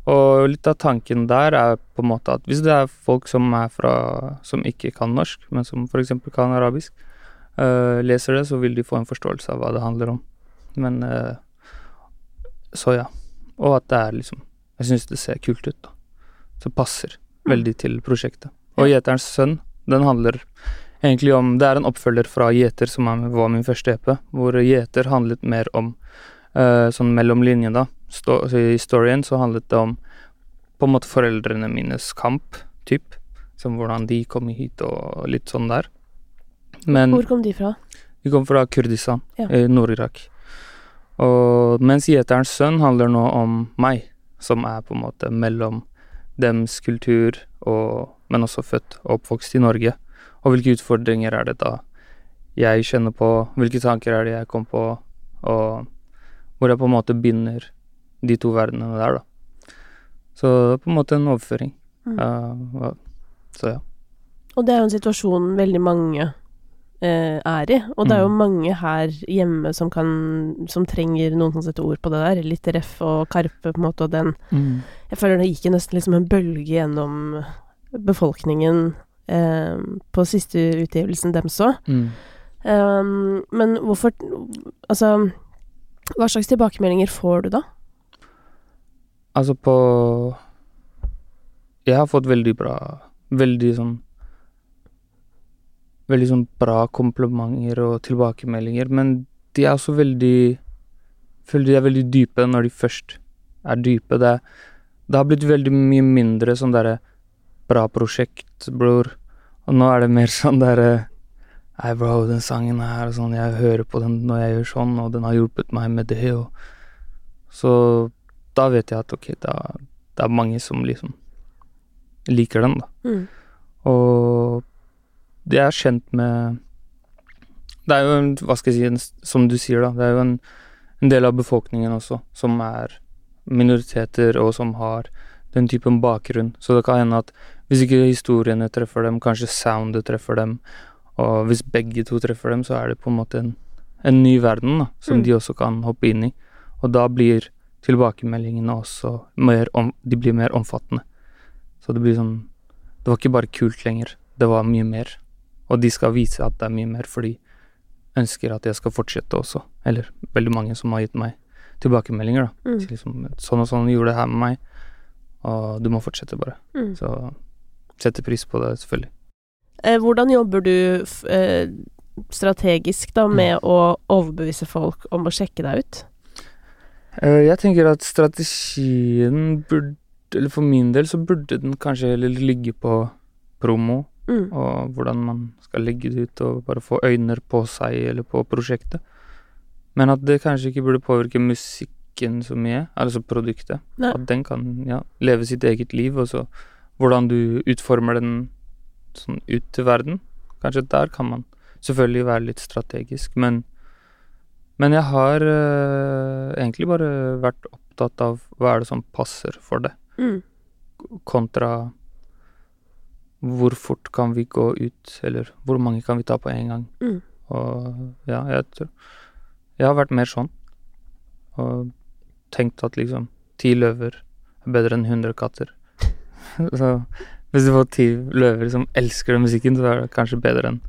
Speaker 2: Og litt av tanken der er på en måte at hvis det er folk som er fra Som ikke kan norsk, men som f.eks. kan arabisk, leser det, så vil de få en forståelse av hva det handler om. Men eh, Så ja. Og at det er liksom Jeg syns det ser kult ut, da. Så passer veldig til prosjektet. Og. 'Gjeterens sønn', den handler egentlig om Det er en oppfølger fra 'Gjeter', som var min første EP, hvor 'Gjeter' handlet mer om eh, sånn mellom linjene, da. Sto, så I storyen så handlet det om på en måte foreldrene mines kamp, typ. Som hvordan de kom hit og litt sånn der. Men
Speaker 1: Hvor kom de fra?
Speaker 2: de kom fra Kurdistan
Speaker 1: Ja.
Speaker 2: i Nord-Irak. Og mens 'Gjeterens sønn' handler nå om meg, som er på en måte mellom dems kultur og Men også født og oppvokst i Norge. Og hvilke utfordringer er det da jeg kjenner på, hvilke tanker er det jeg kom på, og hvor jeg på en måte binder de to verdenene der, da. Så det er på en måte en overføring.
Speaker 1: Mm.
Speaker 2: Uh, så ja.
Speaker 1: Og det er jo en situasjon veldig mange eh, er i. Og det er jo
Speaker 2: Mm.
Speaker 1: mange her hjemme som kan Som trenger noen som setter ord på det der. Litt Ref og Karpe, på en måte, og den Jeg føler det gikk nesten liksom en bølge gjennom befolkningen eh, på siste utgivelsen deres òg.
Speaker 2: Mm.
Speaker 1: Um, men hvorfor Altså, hva slags tilbakemeldinger får du da?
Speaker 2: Altså på Jeg har fått veldig bra Veldig sånn Veldig sånn bra komplimenter og tilbakemeldinger, men de er også veldig Føler de er veldig dype når de først er dype. Det, det har blitt veldig mye mindre sånn derre Bra prosjekt, bror. Og nå er det mer sånn derre Nei, bro, den sangen her og sånn, jeg hører på den når jeg gjør sånn, og den har hjulpet meg med det, og Så da vet jeg at ok, da, det er mange som liksom liker den, da.
Speaker 1: Mm.
Speaker 2: Og det er kjent med Det er jo en, hva skal jeg si, en, som du sier, da, det er jo en, en del av befolkningen også som er minoriteter, og som har den typen bakgrunn. Så det kan hende at hvis ikke historiene treffer dem, kanskje soundet treffer dem, og hvis begge to treffer dem, så er det på en måte en, en ny verden da, som
Speaker 1: Mm.
Speaker 2: de også kan hoppe inn i. Og da blir tilbakemeldingene også mer om, de blir mer omfattende. Så det blir sånn Det var ikke bare kult lenger, det var mye mer. Og de skal vise at det er mye mer, for de ønsker at jeg skal fortsette også. Eller veldig mange som har gitt meg tilbakemeldinger, da.
Speaker 1: Mm.
Speaker 2: Så liksom, sånn og sånn gjorde det her med meg, og du må fortsette, bare.
Speaker 1: Mm.
Speaker 2: Så setter pris på det, selvfølgelig.
Speaker 1: Eh, hvordan jobber du eh, strategisk da med å overbevise folk om å sjekke deg ut?
Speaker 2: Eh, Jeg tenker at strategien burde Eller for min del så burde den kanskje heller ligge på promo,
Speaker 1: Mm.
Speaker 2: og hvordan man skal legge det ut og bare få øyne på seg eller på prosjektet. Men at det kanskje ikke burde påvirke musikken så mye, altså produktet.
Speaker 1: Nei.
Speaker 2: At den kan ja, leve sitt eget liv, og så hvordan du utformer den sånn ut til verden. Kanskje der kan man selvfølgelig være litt strategisk, men men jeg har eh, egentlig bare vært opptatt av hva er det som passer for det,
Speaker 1: Mm.
Speaker 2: kontra hvor fort kan vi gå ut, eller hvor mange kan vi ta på en gang.
Speaker 1: Mm.
Speaker 2: Og ja, jeg tror Jeg har vært mer sånn, og tenkt at liksom ti løver er bedre enn 100 katter. så hvis du får ti løver som elsker den musikken, så er det kanskje bedre enn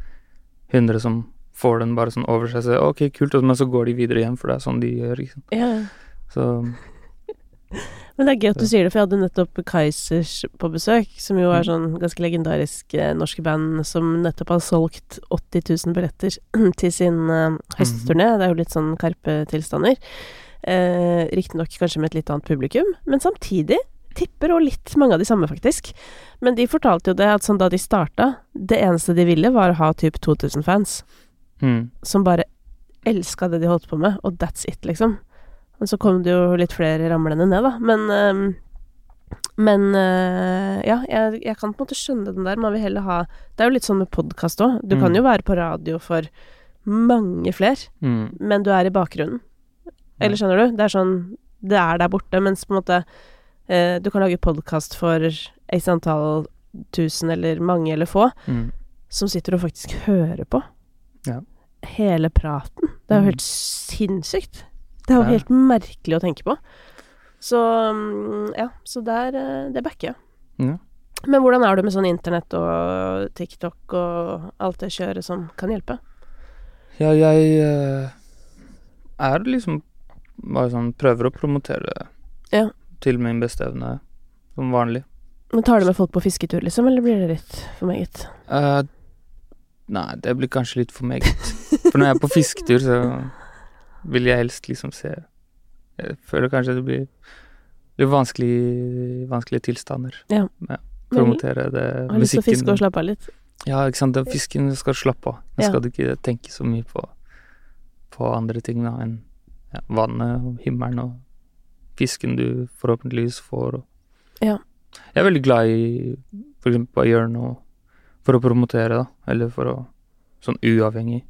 Speaker 2: 100 som får den bare sånn over seg. Så ok, kult, men så går de videre hjem, for det er sånn de gjør. liksom.
Speaker 1: Yeah.
Speaker 2: Så
Speaker 1: Men det er gøy at du sier det, for jeg hadde nettopp Kaizers på besøk, som jo er
Speaker 2: Mm.
Speaker 1: sånn ganske legendarisk eh, norske band som nettopp har solgt 80 000 billetter til sin eh, høstturné. Det er jo litt sånn Karpe-tilstander. Eh, Riktignok kanskje med et litt annet publikum, men samtidig tipper og litt mange av de samme, faktisk. Men de fortalte jo det at sånn da de starta, det eneste de ville var å ha typ 2000 fans
Speaker 2: mm,
Speaker 1: som bare elska det de holdt på med, og that's it, liksom. Men så kom det jo litt flere ramlende ned, da. Men ehm, Men eh, ja, jeg, jeg kan på en måte skjønne den der. Man vil heller ha Det er jo litt sånn med podkast òg. Du kan
Speaker 2: Mm.
Speaker 1: jo være på radio for mange flere,
Speaker 2: Mm.
Speaker 1: men du er i bakgrunnen. Eller skjønner du? Det er sånn Det er der borte, mens på en måte eh, Du kan lage podkast for x antall tusen eller mange eller få,
Speaker 2: Mm.
Speaker 1: som sitter og faktisk hører på.
Speaker 2: Ja.
Speaker 1: Hele praten. Det er jo
Speaker 2: Mm.
Speaker 1: helt sinnssykt. Det er jo helt merkelig å tenke på. Så mm, ja, så der eh, Det backer jeg.
Speaker 2: Ja.
Speaker 1: Men hvordan er du med sånn internett og TikTok og alt det kjøret som kan hjelpe?
Speaker 2: Ja, jeg eh, er liksom bare sånn Prøver å promotere
Speaker 1: Ja.
Speaker 2: til min beste evne, som vanlig.
Speaker 1: Men Tar du med folk på fisketur, liksom, eller blir det litt for meget?
Speaker 2: Uh, nei, det blir kanskje litt for meget. For når jeg er på fisketur, så vil jeg helst liksom se Jeg føler kanskje det blir litt vanskelig, vanskelige tilstander.
Speaker 1: Ja.
Speaker 2: Promotere det
Speaker 1: Har lyst til å fiske og slappe av litt.
Speaker 2: Ja, ikke sant. Fisken skal slappe av. Den
Speaker 1: Ja.
Speaker 2: skal du ikke tenke så mye på, på andre ting da enn ja, vannet og himmelen og fisken du forhåpentligvis får. Og.
Speaker 1: Ja.
Speaker 2: Jeg er veldig glad i for eksempel å gjøre noe for å promotere, da. Eller for å Sånn uavhengig.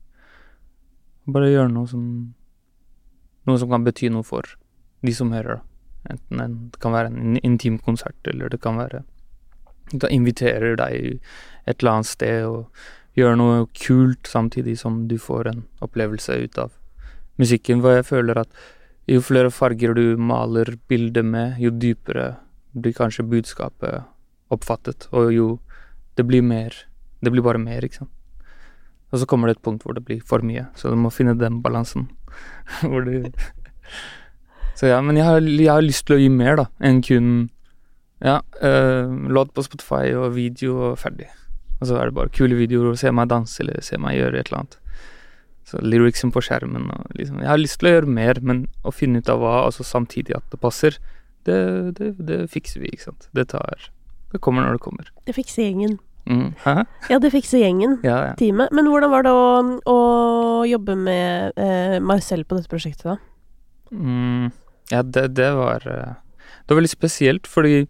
Speaker 2: Bare gjøre noe som Noe som kan bety noe for de som hører, da. Enten en, det kan være en intim konsert, eller det kan være Da inviterer deg et eller annet sted og gjør noe kult samtidig som du får en opplevelse ut av musikken. For jeg føler at jo flere farger du maler bildet med, jo dypere blir kanskje budskapet oppfattet, og jo det blir mer Det blir bare mer, ikke sant. Og så kommer det et punkt hvor det blir for mye, så du må finne den balansen. hvor du Så ja, men jeg har, jeg har lyst til å gi mer, da, enn kun ja, øh, låt på Spotify og video og ferdig. Og så er det bare kule videoer og se meg danse eller se meg gjøre et eller annet. Så lyricsen på skjermen og liksom Jeg har lyst til å gjøre mer, men å finne ut av hva, altså samtidig at det passer, det, det, det fikser vi, ikke sant. Det tar Det kommer når det kommer.
Speaker 1: Det fikser gjengen.
Speaker 2: Mm.
Speaker 1: Ja, det fikser gjengen.
Speaker 2: Ja, ja.
Speaker 1: Teamet. Men hvordan var det å, å jobbe med eh, Marcel på dette prosjektet, da?
Speaker 2: Mm, ja, det, det var eh, Det var veldig spesielt, fordi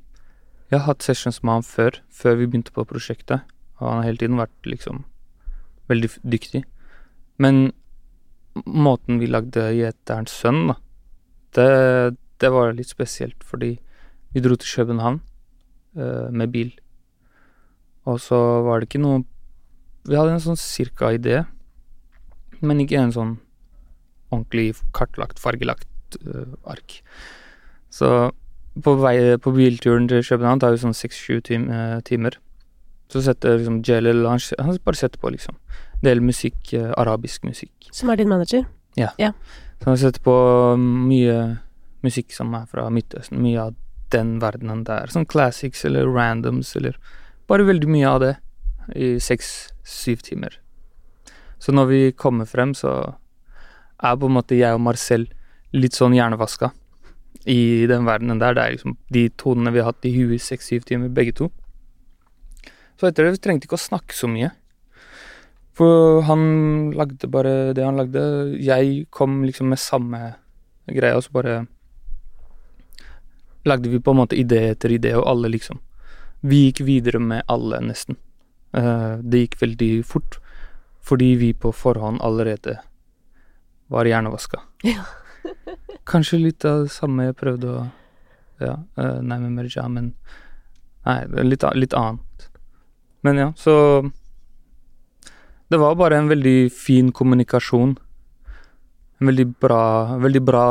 Speaker 2: jeg har hatt sessions med han før, før vi begynte på prosjektet, og han har hele tiden vært liksom veldig dyktig. Men måten vi lagde 'Gjeterens sønn', da, det, det var litt spesielt, fordi vi dro til København uh, med bil, og så var det ikke noe Vi hadde en sånn cirka idé, men ikke en sånn ordentlig kartlagt, fargelagt uh, ark. Så på, vei, på bilturen til København tar vi sånn seks-sju tim, øh, timer. Så setter liksom Jalil han, han bare setter på, liksom. Del musikk, øh, arabisk musikk.
Speaker 1: Som er din manager? Ja.
Speaker 2: Så han setter på mye musikk som er fra Midtøsten. Mye av den verdenen der. Sånn classics eller randoms eller Bare veldig mye av det i seks-syv timer. Så når vi kommer frem, så er på en måte jeg og Marcel litt sånn hjernevaska i den verdenen der. Det er liksom de tonene vi har hatt i huet i seks-syv timer, begge to. Så etter det vi trengte ikke å snakke så mye. For han lagde bare det han lagde. Jeg kom liksom med samme greia, og så bare lagde vi på en måte idé etter idé, og alle liksom Vi gikk videre med alle, nesten. Eh, det gikk veldig fort, fordi vi på forhånd allerede var hjernevaska.
Speaker 1: Ja.
Speaker 2: Kanskje litt av det samme jeg prøvde å Ja, uh, nei, med Merja, men Nei, litt, litt annet. Men ja, så Det var bare en veldig fin kommunikasjon. En veldig bra, veldig bra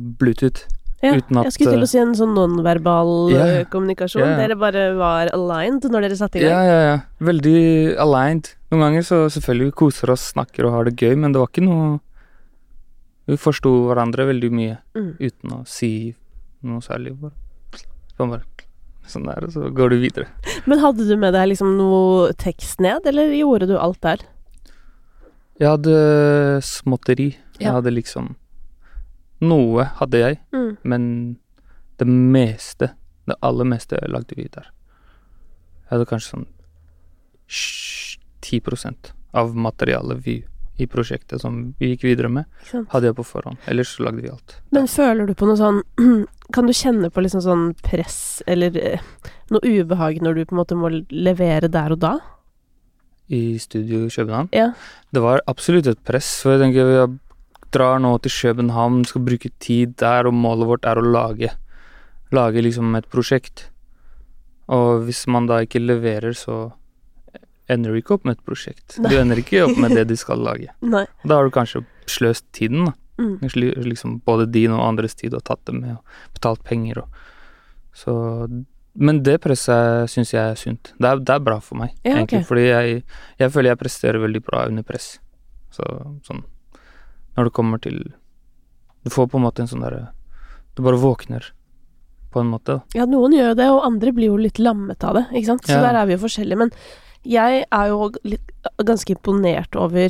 Speaker 2: Bluetooth.
Speaker 1: Ja,
Speaker 2: Uten at,
Speaker 1: jeg skulle til å si en sånn nonverbal
Speaker 2: Ja,
Speaker 1: eh, kommunikasjon.
Speaker 2: Yeah. ja.
Speaker 1: Dere bare var aligned når dere satte i gang.
Speaker 2: ja, ja. ja. Veldig aligned. Noen ganger så selvfølgelig vi koser oss, snakker og har det gøy, men det var ikke noe Vi forsto hverandre veldig mye
Speaker 1: Mm.
Speaker 2: uten å si noe særlig. Bare. Sånn bare Sånn der, og så går du videre.
Speaker 1: Men hadde du med deg liksom noe tekst ned, eller gjorde du alt der?
Speaker 2: Jeg hadde småtteri. Jeg hadde liksom Noe hadde jeg,
Speaker 1: Mm.
Speaker 2: men det meste, det aller meste, lagde vi der. Jeg hadde kanskje sånn ti 10% av materialet vi i prosjektet som vi gikk videre med, hadde jeg på forhånd. Ellers lagde vi alt.
Speaker 1: Men føler du på noe sånn Kan du kjenne på liksom sånn press eller eh, noe ubehag når du på en måte må levere der og da?
Speaker 2: I studio i København.
Speaker 1: Ja.
Speaker 2: Det var absolutt et press, for jeg tenker vi drar nå til København, skal bruke tid der, og målet vårt er å lage Lage liksom et prosjekt. Og hvis man da ikke leverer, så ender du ikke opp med et prosjekt. Du ender ikke opp med det du skal lage.
Speaker 1: Nei.
Speaker 2: Da har du kanskje sløst tiden, da.
Speaker 1: Mm.
Speaker 2: Liksom både din og andres tid og tatt det med og betalt penger og Så Men det presset syns jeg er sunt. Det er, det er bra for meg,
Speaker 1: Ja,
Speaker 2: egentlig.
Speaker 1: Okay.
Speaker 2: Fordi jeg, jeg føler jeg presterer veldig bra under press. Så sånn Når det kommer til Du får på en måte en sånn derre Du bare våkner, på en måte.
Speaker 1: Ja, noen gjør jo det, og andre blir jo litt lammet av det, ikke sant. Så
Speaker 2: Ja.
Speaker 1: der er vi jo forskjellige. Men jeg er jo litt, ganske imponert over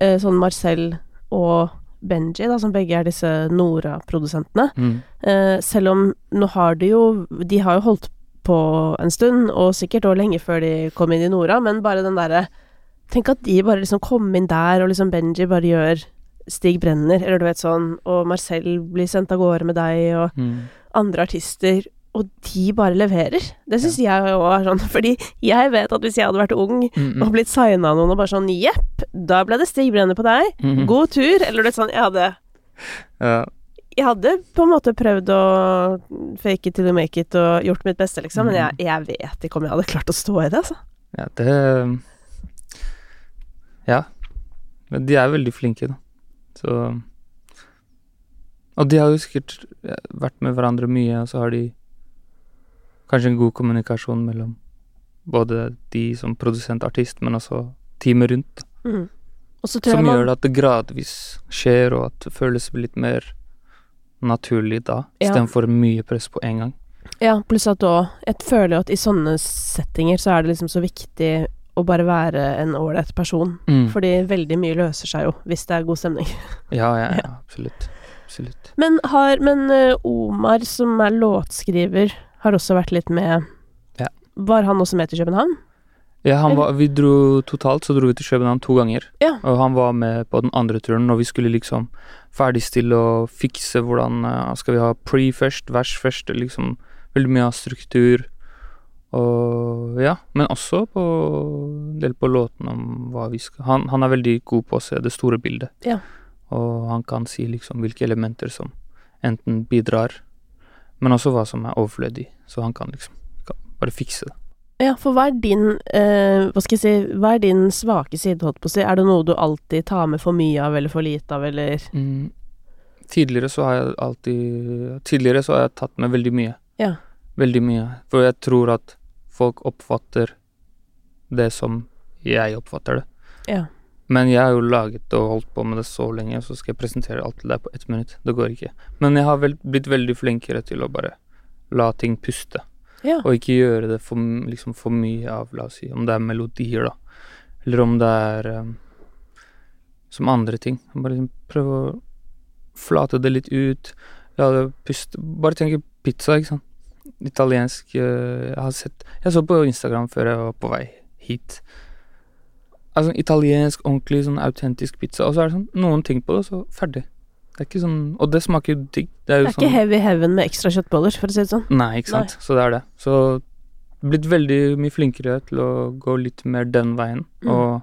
Speaker 1: eh, sånn Marcel og Benji, da, som begge er disse Nora-produsentene.
Speaker 2: Mm.
Speaker 1: Eh, selv om nå har de jo De har jo holdt på en stund, og sikkert òg lenge før de kom inn i Nora, men bare den derre Tenk at de bare liksom kom inn der, og liksom Benji bare gjør Stig brenner, eller du vet sånn, og Marcel blir sendt av gårde med deg, og
Speaker 2: Mm.
Speaker 1: andre artister, og de bare leverer. Det syns jeg òg er sånn, fordi jeg vet at hvis jeg hadde vært ung
Speaker 2: Mm,
Speaker 1: og blitt signa av noen og bare sånn jepp, da ble det Stig Brenner på deg,
Speaker 2: mm. Mm.
Speaker 1: god tur, eller det sånn, jeg hadde
Speaker 2: Ja.
Speaker 1: jeg hadde på en måte prøvd å fake it till you make it og gjort mitt beste, liksom, men jeg, jeg vet ikke om jeg hadde klart å stå i det, altså.
Speaker 2: Ja, det Ja. Men de er veldig flinke, da. Så Og de har jo sikkert vært med hverandre mye, og så har de kanskje en god kommunikasjon mellom både de som produsent og artist, men også teamet rundt,
Speaker 1: Mm. Og
Speaker 2: som
Speaker 1: man
Speaker 2: gjør at det gradvis skjer, og at det føles litt mer naturlig da,
Speaker 1: Ja.
Speaker 2: istedenfor mye press på en gang.
Speaker 1: Ja, pluss at òg Jeg føler jo at i sånne settinger så er det liksom så viktig å bare være en ålreit person.
Speaker 2: Mm.
Speaker 1: Fordi veldig mye løser seg jo hvis det er god stemning.
Speaker 2: Ja, ja, ja, absolutt. Absolutt.
Speaker 1: Men har Men eh, Omar, som er låtskriver, har også vært litt med
Speaker 2: Ja.
Speaker 1: Var han også med til København?
Speaker 2: Ja, han var, vi dro totalt så dro vi til København to ganger.
Speaker 1: Ja.
Speaker 2: Og han var med på den andre turen, og vi skulle liksom ferdigstille og fikse hvordan eh, Skal vi ha pre først, vers først, liksom veldig mye av struktur. Og ja, men også på en del på låten om hva vi skal Han, han er veldig god på å se det store bildet.
Speaker 1: Ja.
Speaker 2: Og han kan si liksom hvilke elementer som enten bidrar, men også hva som er overflødig. Så han kan liksom kan bare fikse det.
Speaker 1: Ja, for hva er din eh, Hva skal jeg si Hva er din svake side, holdt på å si? Er det noe du alltid tar med for mye av, eller for lite av, eller
Speaker 2: Mm. Tidligere så har jeg alltid Tidligere så har jeg tatt med veldig mye.
Speaker 1: Ja.
Speaker 2: Veldig mye. For jeg tror at folk oppfatter det som jeg oppfatter det.
Speaker 1: Ja.
Speaker 2: Men jeg har jo laget og holdt på med det så lenge, så skal jeg presentere alt til deg på ett minutt. Det går ikke. Men jeg har vel blitt veldig flinkere til å bare la ting puste.
Speaker 1: Ja.
Speaker 2: Og ikke gjøre det for, liksom for mye av, la oss si, om det er melodier, da. Eller om det er um, som andre ting. Bare liksom prøve å flate det litt ut. La det puste. Bare tenke pizza, ikke sant. Italiensk eh, Jeg har sett Jeg så på Instagram før jeg var på vei hit. Altså italiensk, ordentlig sånn autentisk pizza, og så er det sånn noen ting på det, så ferdig. Det er ikke sånn Og det smaker jo digg. Det er jo
Speaker 1: Det er
Speaker 2: sånn
Speaker 1: ikke heavy heaven med ekstra kjøttboller, for å si det sånn.
Speaker 2: Nei, ikke sant. Så det er det. Så blitt veldig mye flinkere til å gå litt mer den veien,
Speaker 1: Mm.
Speaker 2: og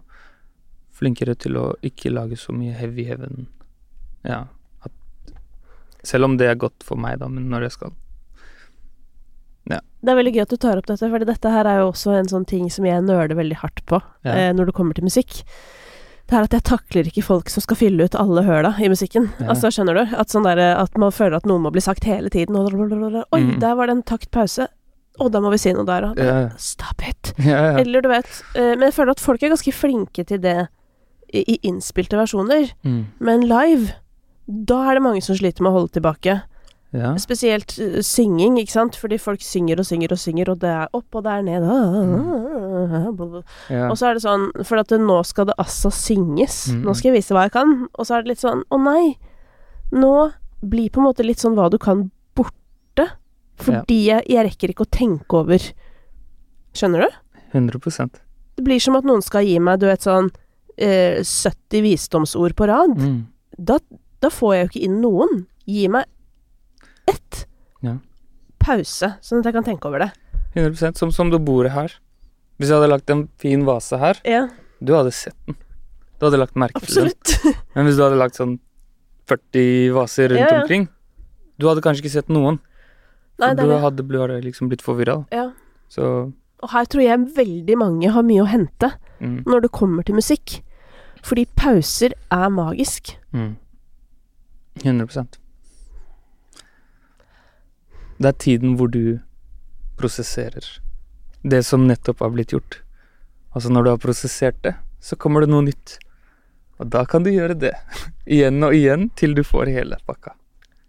Speaker 2: flinkere til å ikke lage så mye heavy heaven. Ja. At, selv om det er godt for meg, da, men når jeg skal
Speaker 1: Det er veldig gøy at du tar opp dette, for dette her er jo også en sånn ting som jeg nøler veldig hardt på
Speaker 2: Ja.
Speaker 1: eh, når det kommer til musikk. Det er at jeg takler ikke folk som skal fylle ut alle høla i musikken.
Speaker 2: Ja.
Speaker 1: Altså, skjønner du? At sånn der, at man føler at noe må bli sagt hele tiden, og Oi,
Speaker 2: Mm.
Speaker 1: der var det en taktpause. Og da må vi si noe der og
Speaker 2: yeah.
Speaker 1: Stop it.
Speaker 2: Yeah, yeah.
Speaker 1: Eller du vet eh, Men jeg føler at folk er ganske flinke til det i, i innspilte versjoner.
Speaker 2: Mm.
Speaker 1: Men live, da er det mange som sliter med å holde tilbake.
Speaker 2: Ja.
Speaker 1: Spesielt eh, synging, ikke sant? Fordi folk synger og synger og synger, og det er opp og det er ned.
Speaker 2: ja.
Speaker 1: Og så er det sånn For at nå skal det altså synges.
Speaker 2: Mm.
Speaker 1: Nå skal jeg vise hva jeg kan. Og så er det litt sånn Å nei! Nå blir på en måte litt sånn hva du kan, borte. Fordi jeg, jeg rekker ikke å tenke over Skjønner du?
Speaker 2: 100%
Speaker 1: Det blir som at noen skal gi meg, du vet sånn eh, 70 visdomsord på rad,
Speaker 2: Mm.
Speaker 1: da, da får jeg jo ikke inn noen. Gi meg ett
Speaker 2: Ja.
Speaker 1: pause, sånn at jeg kan tenke over det.
Speaker 2: 100% som, som det bordet her. Hvis jeg hadde lagt en fin vase her,
Speaker 1: Ja,
Speaker 2: du hadde sett den. Du hadde lagt merke til den. Men hvis du hadde lagt sånn 40 vaser rundt
Speaker 1: Ja,
Speaker 2: omkring, du hadde kanskje ikke sett noen.
Speaker 1: Nei,
Speaker 2: du
Speaker 1: det.
Speaker 2: hadde blitt, liksom blitt forvirra.
Speaker 1: Ja.
Speaker 2: Så
Speaker 1: Og her tror jeg veldig mange har mye å hente
Speaker 2: mm,
Speaker 1: når det kommer til musikk. Fordi pauser er magisk.
Speaker 2: mm. 100 Det er tiden hvor du prosesserer det som nettopp har blitt gjort. Altså når du har prosessert det, så kommer det noe nytt. Og da kan du gjøre det. igjen og igjen til du får hele pakka.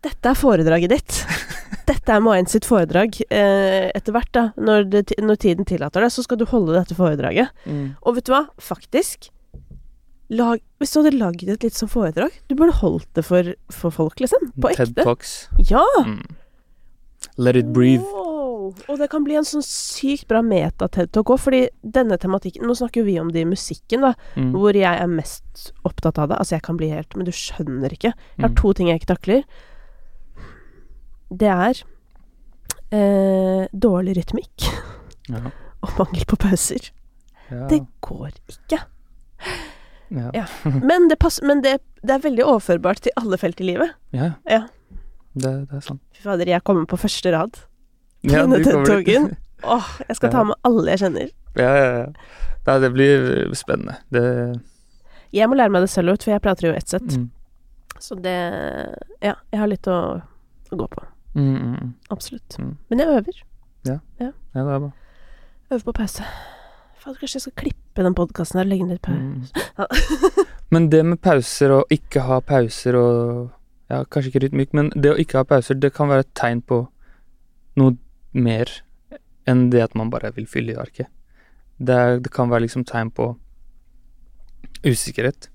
Speaker 1: Dette er foredraget ditt. Dette er Main sitt foredrag. Eh, etter hvert, da, når, det, når tiden tillater det, så skal du holde dette foredraget. Og vet du hva? Faktisk lag, Hvis du hadde lagd et litt sånn foredrag Du burde holdt det for, for folk, liksom. På
Speaker 2: TED Talks.
Speaker 1: Ja!
Speaker 2: Mm. Let it breathe.
Speaker 1: Wow. Og det kan bli en sånn sykt bra meta-TED-talk òg, fordi denne tematikken Nå snakker jo vi om det i musikken, da,
Speaker 2: Mm.
Speaker 1: hvor jeg er mest opptatt av det. Altså, jeg kan bli helt Men du skjønner ikke. Jeg har
Speaker 2: Mm.
Speaker 1: to ting jeg ikke takler. Det er eh, dårlig rytmikk
Speaker 2: Ja.
Speaker 1: og mangel på pauser.
Speaker 2: Ja.
Speaker 1: Det går ikke.
Speaker 2: ja.
Speaker 1: Ja. Men, det, passer, men det, det er veldig overførbart til alle felt i livet.
Speaker 2: ja.
Speaker 1: Ja.
Speaker 2: Det, det er sant.
Speaker 1: Fy fader, jeg kommer på første rad.
Speaker 2: Ja,
Speaker 1: denne TED-talken. Åh, jeg skal ta med alle jeg kjenner.
Speaker 2: Ja, ja, ja. Nei, det blir spennende. Det
Speaker 1: Jeg må lære meg det selv ut, for jeg prater jo ett sett.
Speaker 2: mm.
Speaker 1: Så det Ja, jeg har litt å, å gå på.
Speaker 2: Mm, mm, mm.
Speaker 1: Absolutt.
Speaker 2: Mm.
Speaker 1: Men jeg øver.
Speaker 2: Ja, det er bra.
Speaker 1: Øver på pause. Fader, kanskje jeg skal klippe den podkasten her og legge ut pause
Speaker 2: Mm. Men det med pauser og ikke ha pauser og Ja, kanskje ikke rytmikk, men det å ikke ha pauser, det kan være et tegn på noe mer enn det at man bare vil fylle i arket. Det, er, det kan være liksom tegn på usikkerhet.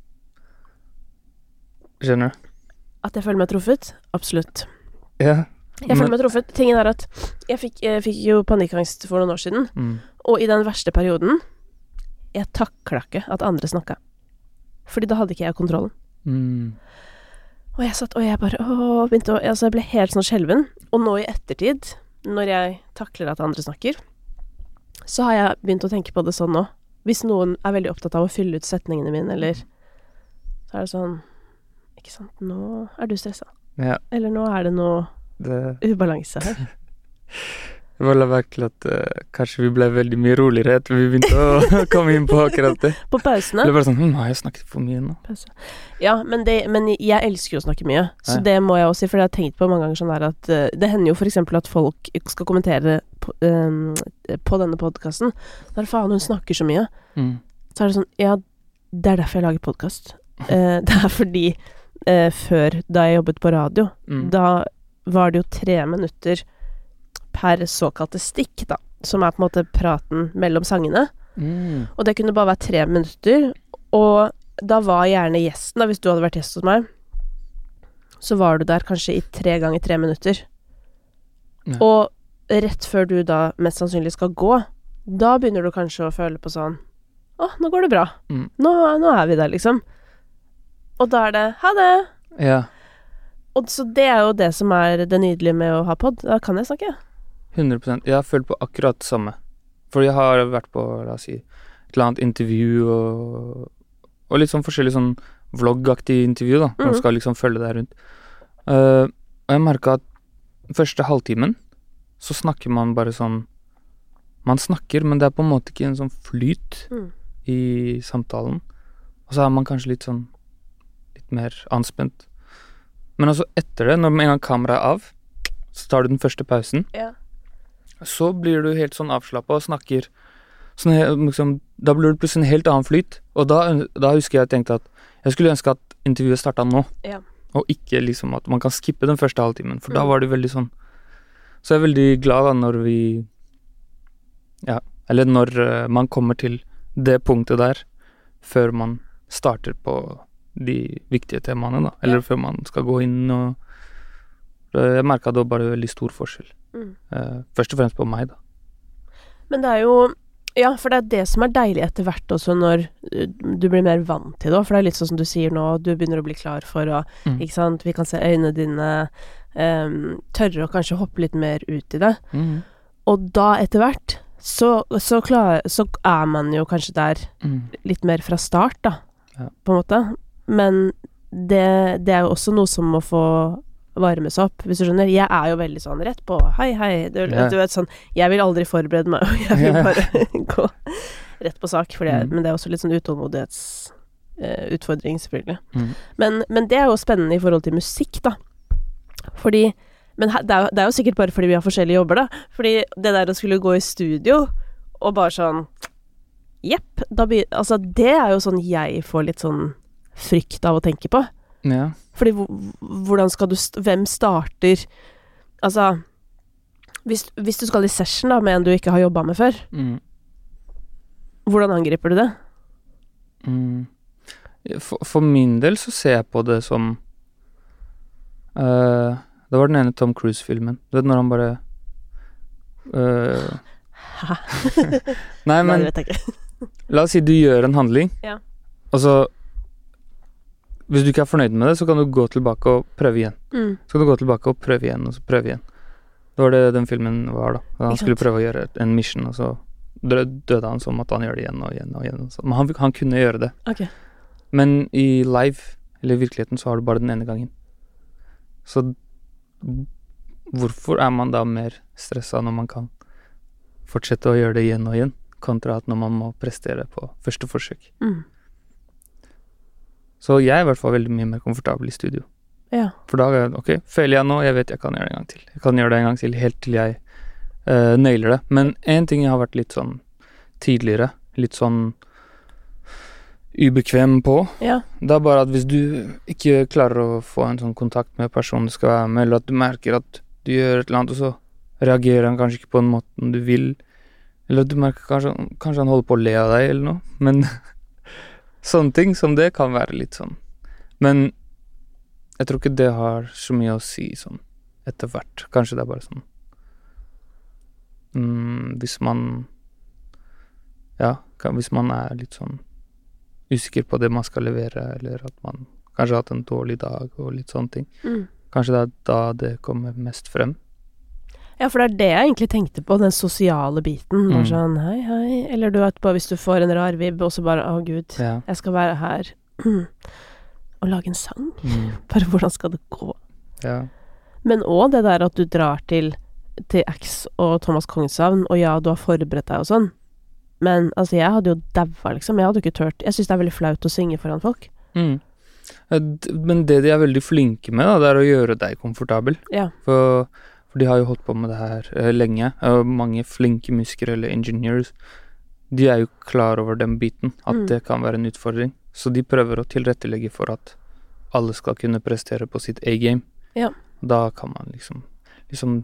Speaker 2: Skjønner du?
Speaker 1: At jeg føler meg truffet? Absolutt.
Speaker 2: Ja.
Speaker 1: Jeg føler meg truffet. Tingen er at jeg fikk, jeg fikk jo panikkangst for noen år siden,
Speaker 2: Mm.
Speaker 1: og i den verste perioden Jeg takla ikke at andre snakka. Fordi da hadde ikke jeg kontrollen.
Speaker 2: Mm.
Speaker 1: Og jeg satt og jeg bare åh, begynte å Altså, jeg ble helt sånn skjelven. Og nå i ettertid, når jeg takler at andre snakker, så har jeg begynt å tenke på det sånn nå. Hvis noen er veldig opptatt av å fylle ut setningene mine, eller Så er det sånn Ikke sant, nå er du stressa.
Speaker 2: Ja,
Speaker 1: Eller nå er det noe
Speaker 2: det
Speaker 1: ubalanse her.
Speaker 2: Jeg la merke til at uh, kanskje vi ble veldig mye roligere etter vi begynte å komme inn på akkurat det.
Speaker 1: På
Speaker 2: Det
Speaker 1: pausene.
Speaker 2: ble bare sånn hm, Har jeg snakket for mye nå?
Speaker 1: Pause. Ja, men, det, men jeg elsker jo å snakke mye, så
Speaker 2: Ja.
Speaker 1: det må jeg også si, for jeg har tenkt på mange ganger sånn der at uh, Det hender jo eksempel at folk skal kommentere på, eh, på denne podkasten. Der faen, hun snakker så mye.
Speaker 2: Mm.
Speaker 1: Så er det sånn Ja, det er derfor jeg lager podkast. det er fordi eh, før, da jeg jobbet på radio,
Speaker 2: Mm.
Speaker 1: da var det jo tre minutter per såkalte stikk, da. Som er på en måte praten mellom sangene.
Speaker 2: Mm.
Speaker 1: Og det kunne bare være tre minutter. Og da var gjerne gjesten, da, hvis du hadde vært gjest hos meg, så var du der kanskje i tre ganger tre minutter.
Speaker 2: Ja.
Speaker 1: Og rett før du da mest sannsynlig skal gå, da begynner du kanskje å føle på sånn Å, nå går det bra.
Speaker 2: Mm.
Speaker 1: Nå, nå er vi der, liksom. Og da er det ha det.
Speaker 2: Ja.
Speaker 1: Og så det er jo det som er det nydelige med å ha pod. Da kan jeg snakke.
Speaker 2: 100 Jeg har følt på akkurat det samme. For jeg har vært på, la oss si, et eller annet intervju og, og litt sånn forskjellig sånn vloggaktig intervju, da. Man
Speaker 1: Mhm.
Speaker 2: skal liksom følge deg rundt. Uh, og jeg merka at første halvtimen så snakker man bare sånn Man snakker, men det er på en måte ikke en sånn flyt
Speaker 1: Mm.
Speaker 2: i samtalen. Og så er man kanskje litt sånn litt mer anspent. Men altså etter det, når med en gang kameraet er av, så tar du den første pausen.
Speaker 1: Ja.
Speaker 2: Så blir du helt sånn avslappa og snakker sånn, liksom, Da blir det plutselig en helt annen flyt. Og da, da husker jeg tenkte at jeg skulle ønske at intervjuet starta nå.
Speaker 1: Ja.
Speaker 2: Og ikke liksom at man kan skippe den første halvtimen, for da
Speaker 1: Mm.
Speaker 2: var det veldig sånn Så jeg er veldig glad da når vi Ja, eller når eh, man kommer til det punktet der, før man starter på de viktige temaene, da. Eller
Speaker 1: Ja.
Speaker 2: før man skal gå inn og Eh, Jeg merka det var bare veldig stor forskjell.
Speaker 1: Mm.
Speaker 2: Eh, først og fremst på meg, da.
Speaker 1: Men det er jo Ja, for det er det som er deilig etter hvert også, når uh, du blir mer vant til det òg. For det er litt sånn som du sier nå, du begynner å bli klar for å
Speaker 2: Mm.
Speaker 1: Ikke sant, vi kan se øynene dine, um, tørre å kanskje hoppe litt mer ut i det.
Speaker 2: Mm.
Speaker 1: Og da, etter hvert, så, så, klar, så er man jo kanskje der
Speaker 2: Mm.
Speaker 1: litt mer fra start, da,
Speaker 2: Ja.
Speaker 1: på en måte. Men det, det er jo også noe som må få varmes opp, hvis du skjønner. Jeg er jo veldig sånn rett på, hei, hei, du, du vet sånn Jeg vil aldri forberede meg, jeg vil bare gå rett på sak, det,
Speaker 2: Mm.
Speaker 1: men det er også litt sånn utålmodighetsutfordring, utfordring selvfølgelig.
Speaker 2: Mm.
Speaker 1: Men, men det er jo spennende i forhold til musikk, da. Fordi Men det er, det er jo sikkert bare fordi vi har forskjellige jobber, da. Fordi det der å skulle gå i studio og bare sånn Jepp. Altså, det er jo sånn jeg får litt sånn frykt av å tenke på.
Speaker 2: Ja.
Speaker 1: Fordi hvordan skal du Hvem starter Altså hvis, hvis du skal i session da med en du ikke har jobba med før,
Speaker 2: Mm.
Speaker 1: hvordan angriper du det?
Speaker 2: Mm. For, for min del så ser jeg på det som uh, Det var den ene Tom Cruise-filmen. Du vet når han bare
Speaker 1: uh?
Speaker 2: Nei,
Speaker 1: Nei,
Speaker 2: men
Speaker 1: ikke.
Speaker 2: la oss si du gjør en handling,
Speaker 1: Ja.
Speaker 2: og så Hvis du ikke er fornøyd med det, så kan du gå tilbake og prøve igjen.
Speaker 1: Mm.
Speaker 2: Så kan du gå tilbake og prøve igjen, og så prøve igjen. Det var det den filmen var, da. Han skulle prøve å gjøre en mission, og så døde han som at han gjør det igjen og igjen og igjen. og Men han, han kunne gjøre det.
Speaker 1: Ok.
Speaker 2: Men i live, eller i virkeligheten, så har du bare den ene gangen. Så hvorfor er man da mer stressa når man kan fortsette å gjøre det igjen og igjen, kontra at når man må prestere på første forsøk?
Speaker 1: Mm.
Speaker 2: Så jeg er i hvert fall veldig mye mer komfortabel i studio.
Speaker 1: Ja.
Speaker 2: For da er det ok, feiler jeg nå, jeg vet jeg kan gjøre det en gang til. Jeg kan gjøre det en gang til helt til jeg uh, nailer det. Men én ting jeg har vært litt sånn tidligere, litt sånn ubekvem på,
Speaker 1: Ja.
Speaker 2: det er bare at hvis du ikke klarer å få en sånn kontakt med personen du skal være med, eller at du merker at du gjør et eller annet, og så reagerer han kanskje ikke på den måten du vil, eller at du merker kanskje, kanskje han holder på å le av deg, eller noe, men sånne ting som det kan være litt sånn. Men jeg tror ikke det har så mye å si sånn etter hvert. Kanskje det er bare sånn mm, Hvis man Ja, hvis man er litt sånn usikker på det man skal levere, eller at man kanskje har hatt en dårlig dag og litt sånne ting.
Speaker 1: Mm.
Speaker 2: Kanskje det er da det kommer mest frem.
Speaker 1: Ja, for det er det jeg egentlig tenkte på, den sosiale biten.
Speaker 2: Mm.
Speaker 1: sånn hei, hei. Eller du vet, bare hvis du får en rar vibb, og så bare å gud,
Speaker 2: Ja.
Speaker 1: jeg skal være her og lage en sang.
Speaker 2: Mm.
Speaker 1: Bare hvordan skal det gå?
Speaker 2: ja.
Speaker 1: Men òg det der at du drar til, til X og Thomas Kongshavn, og ja, du har forberedt deg og sånn. Men altså, jeg hadde jo daua, liksom. Jeg hadde ikke turt Jeg syns det er veldig flaut å synge foran folk.
Speaker 2: Mm. Men det de er veldig flinke med, da, det er å gjøre deg komfortabel.
Speaker 1: Ja.
Speaker 2: For, for de har jo holdt på med det her eh, lenge. Mange flinke musikere eller engineers, de er jo klar over den biten, at
Speaker 1: Mm.
Speaker 2: det kan være en utfordring. Så de prøver å tilrettelegge for at alle skal kunne prestere på sitt A-game.
Speaker 1: Ja.
Speaker 2: Da kan man liksom Liksom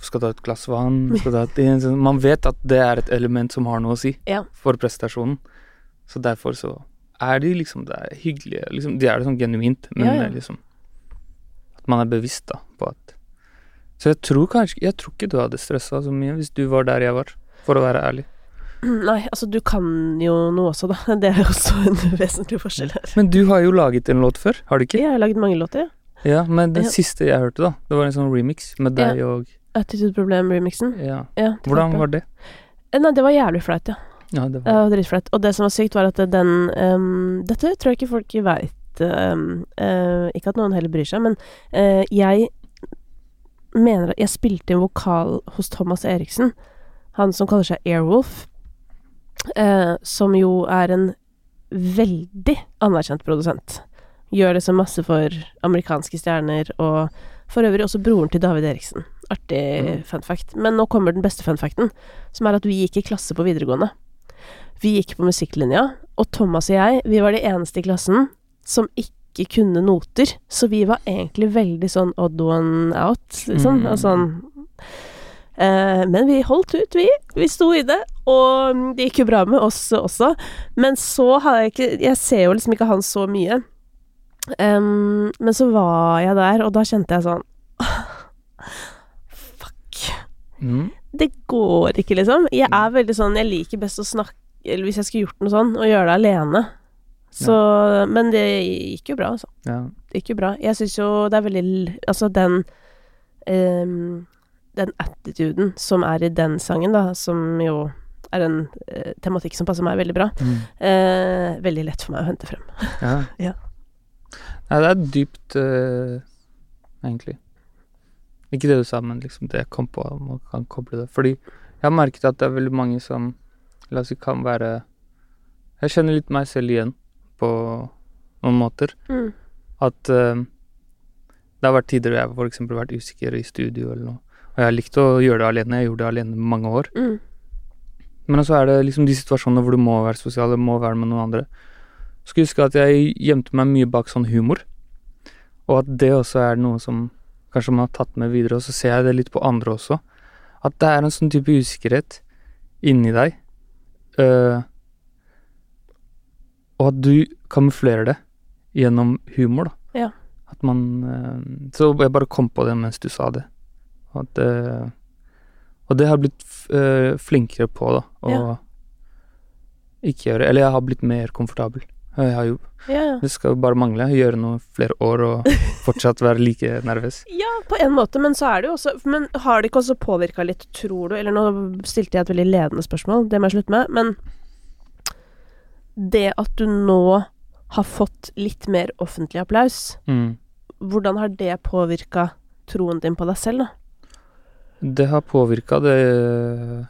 Speaker 2: Skal du ha et glass vann? Et, sånn- man vet at det er et element som har noe å si
Speaker 1: Ja.
Speaker 2: for prestasjonen. Så derfor så er de liksom det er hyggelige liksom, De er det sånn genuint, men
Speaker 1: Ja,
Speaker 2: liksom At man er bevisst da på at Så jeg tror kanskje Jeg tror ikke du hadde stressa så mye hvis du var der jeg var, for å være ærlig.
Speaker 1: Nei, altså, du kan jo noe også, da. Det er jo også en vesentlig forskjell her.
Speaker 2: Men du har jo laget en låt før, har du ikke?
Speaker 1: Jeg har laget mange låter, ja.
Speaker 2: Ja, men den
Speaker 1: Ja.
Speaker 2: siste jeg hørte, da, det var en sånn remix med deg og
Speaker 1: Attitude Problem-remixen.
Speaker 2: Ja.
Speaker 1: Ja,
Speaker 2: Hvordan var det?
Speaker 1: Eh, Nei, det var jævlig flaut, ja.
Speaker 2: Ja, det var
Speaker 1: dritflaut. Og det som var sykt, var at den um, Dette tror jeg ikke folk veit. ikke at noen heller bryr seg, men uh, jeg mener at jeg spilte en vokal hos Thomas Eriksen, han som kaller seg Airwolf, eh, som jo er en veldig anerkjent produsent. Gjør det så masse for amerikanske stjerner, og for øvrig også broren til David Eriksen. Artig
Speaker 2: Mm.
Speaker 1: fun fact. Men nå kommer den beste fun facten, som er at vi gikk i klasse på videregående. Vi gikk på musikklinja, og Thomas og jeg, vi var de eneste i klassen som ikke kunne noter, så vi var egentlig veldig sånn odd one out, liksom.
Speaker 2: Mm.
Speaker 1: Altså, eh, men vi holdt ut, vi. Vi sto i det, og det gikk jo bra med oss også. Men så har jeg ikke Jeg ser jo liksom ikke han så mye. Um, men så var jeg der, og da kjente jeg sånn Fuck.
Speaker 2: Mm.
Speaker 1: Det går ikke, liksom. Jeg er veldig sånn Jeg liker best å snakke Eller hvis jeg skulle gjort noe sånn, å gjøre det alene. Så Men det gikk jo bra, altså.
Speaker 2: Ja.
Speaker 1: Det gikk jo bra. Jeg syns jo det er veldig Altså, den um, Den attituden som er i den sangen, da, som jo er en uh, tematikk som passer meg veldig bra,
Speaker 2: Mm.
Speaker 1: uh, veldig lett for meg å hente frem.
Speaker 2: Ja.
Speaker 1: Ja.
Speaker 2: Nei, det er dypt, uh, egentlig. Ikke det du sa, men liksom det jeg kom på, man kan koble det. Fordi jeg har merket at det er veldig mange som La oss si kan være Jeg kjenner litt meg selv igjen på noen måter.
Speaker 1: Mm.
Speaker 2: At uh, det har vært tider hvor jeg har vært usikker i studio eller noe. Og jeg har likt å gjøre det alene. Jeg gjorde det alene i mange år.
Speaker 1: Mm.
Speaker 2: Men så er det liksom de situasjonene hvor du må være sosial, du må være med noen andre. Skal huske at jeg gjemte meg mye bak sånn humor, og at det også er noe som kanskje man har tatt med videre, og så ser jeg det litt på andre også. At det er en sånn type usikkerhet inni deg, øh, og at du kamuflerer det gjennom humor, da.
Speaker 1: Ja.
Speaker 2: At man øh, Så jeg bare kom på det mens du sa det. At øh, og det har jeg blitt øh, flinkere på, da. Å
Speaker 1: Ja.
Speaker 2: ikke gjøre Eller jeg har blitt mer komfortabel. Jeg har jo,
Speaker 1: ja.
Speaker 2: det skal jo bare mangle. Gjøre noe flere år og fortsatt være like nervøs.
Speaker 1: Ja, på en måte, men så er det jo også Men har det ikke også påvirka litt, tror du Eller nå stilte jeg et veldig ledende spørsmål, det må jeg slutte med, men det at du nå har fått litt mer offentlig applaus,
Speaker 2: Mm.
Speaker 1: hvordan har det påvirka troen din på deg selv, da?
Speaker 2: Det har påvirka det øh,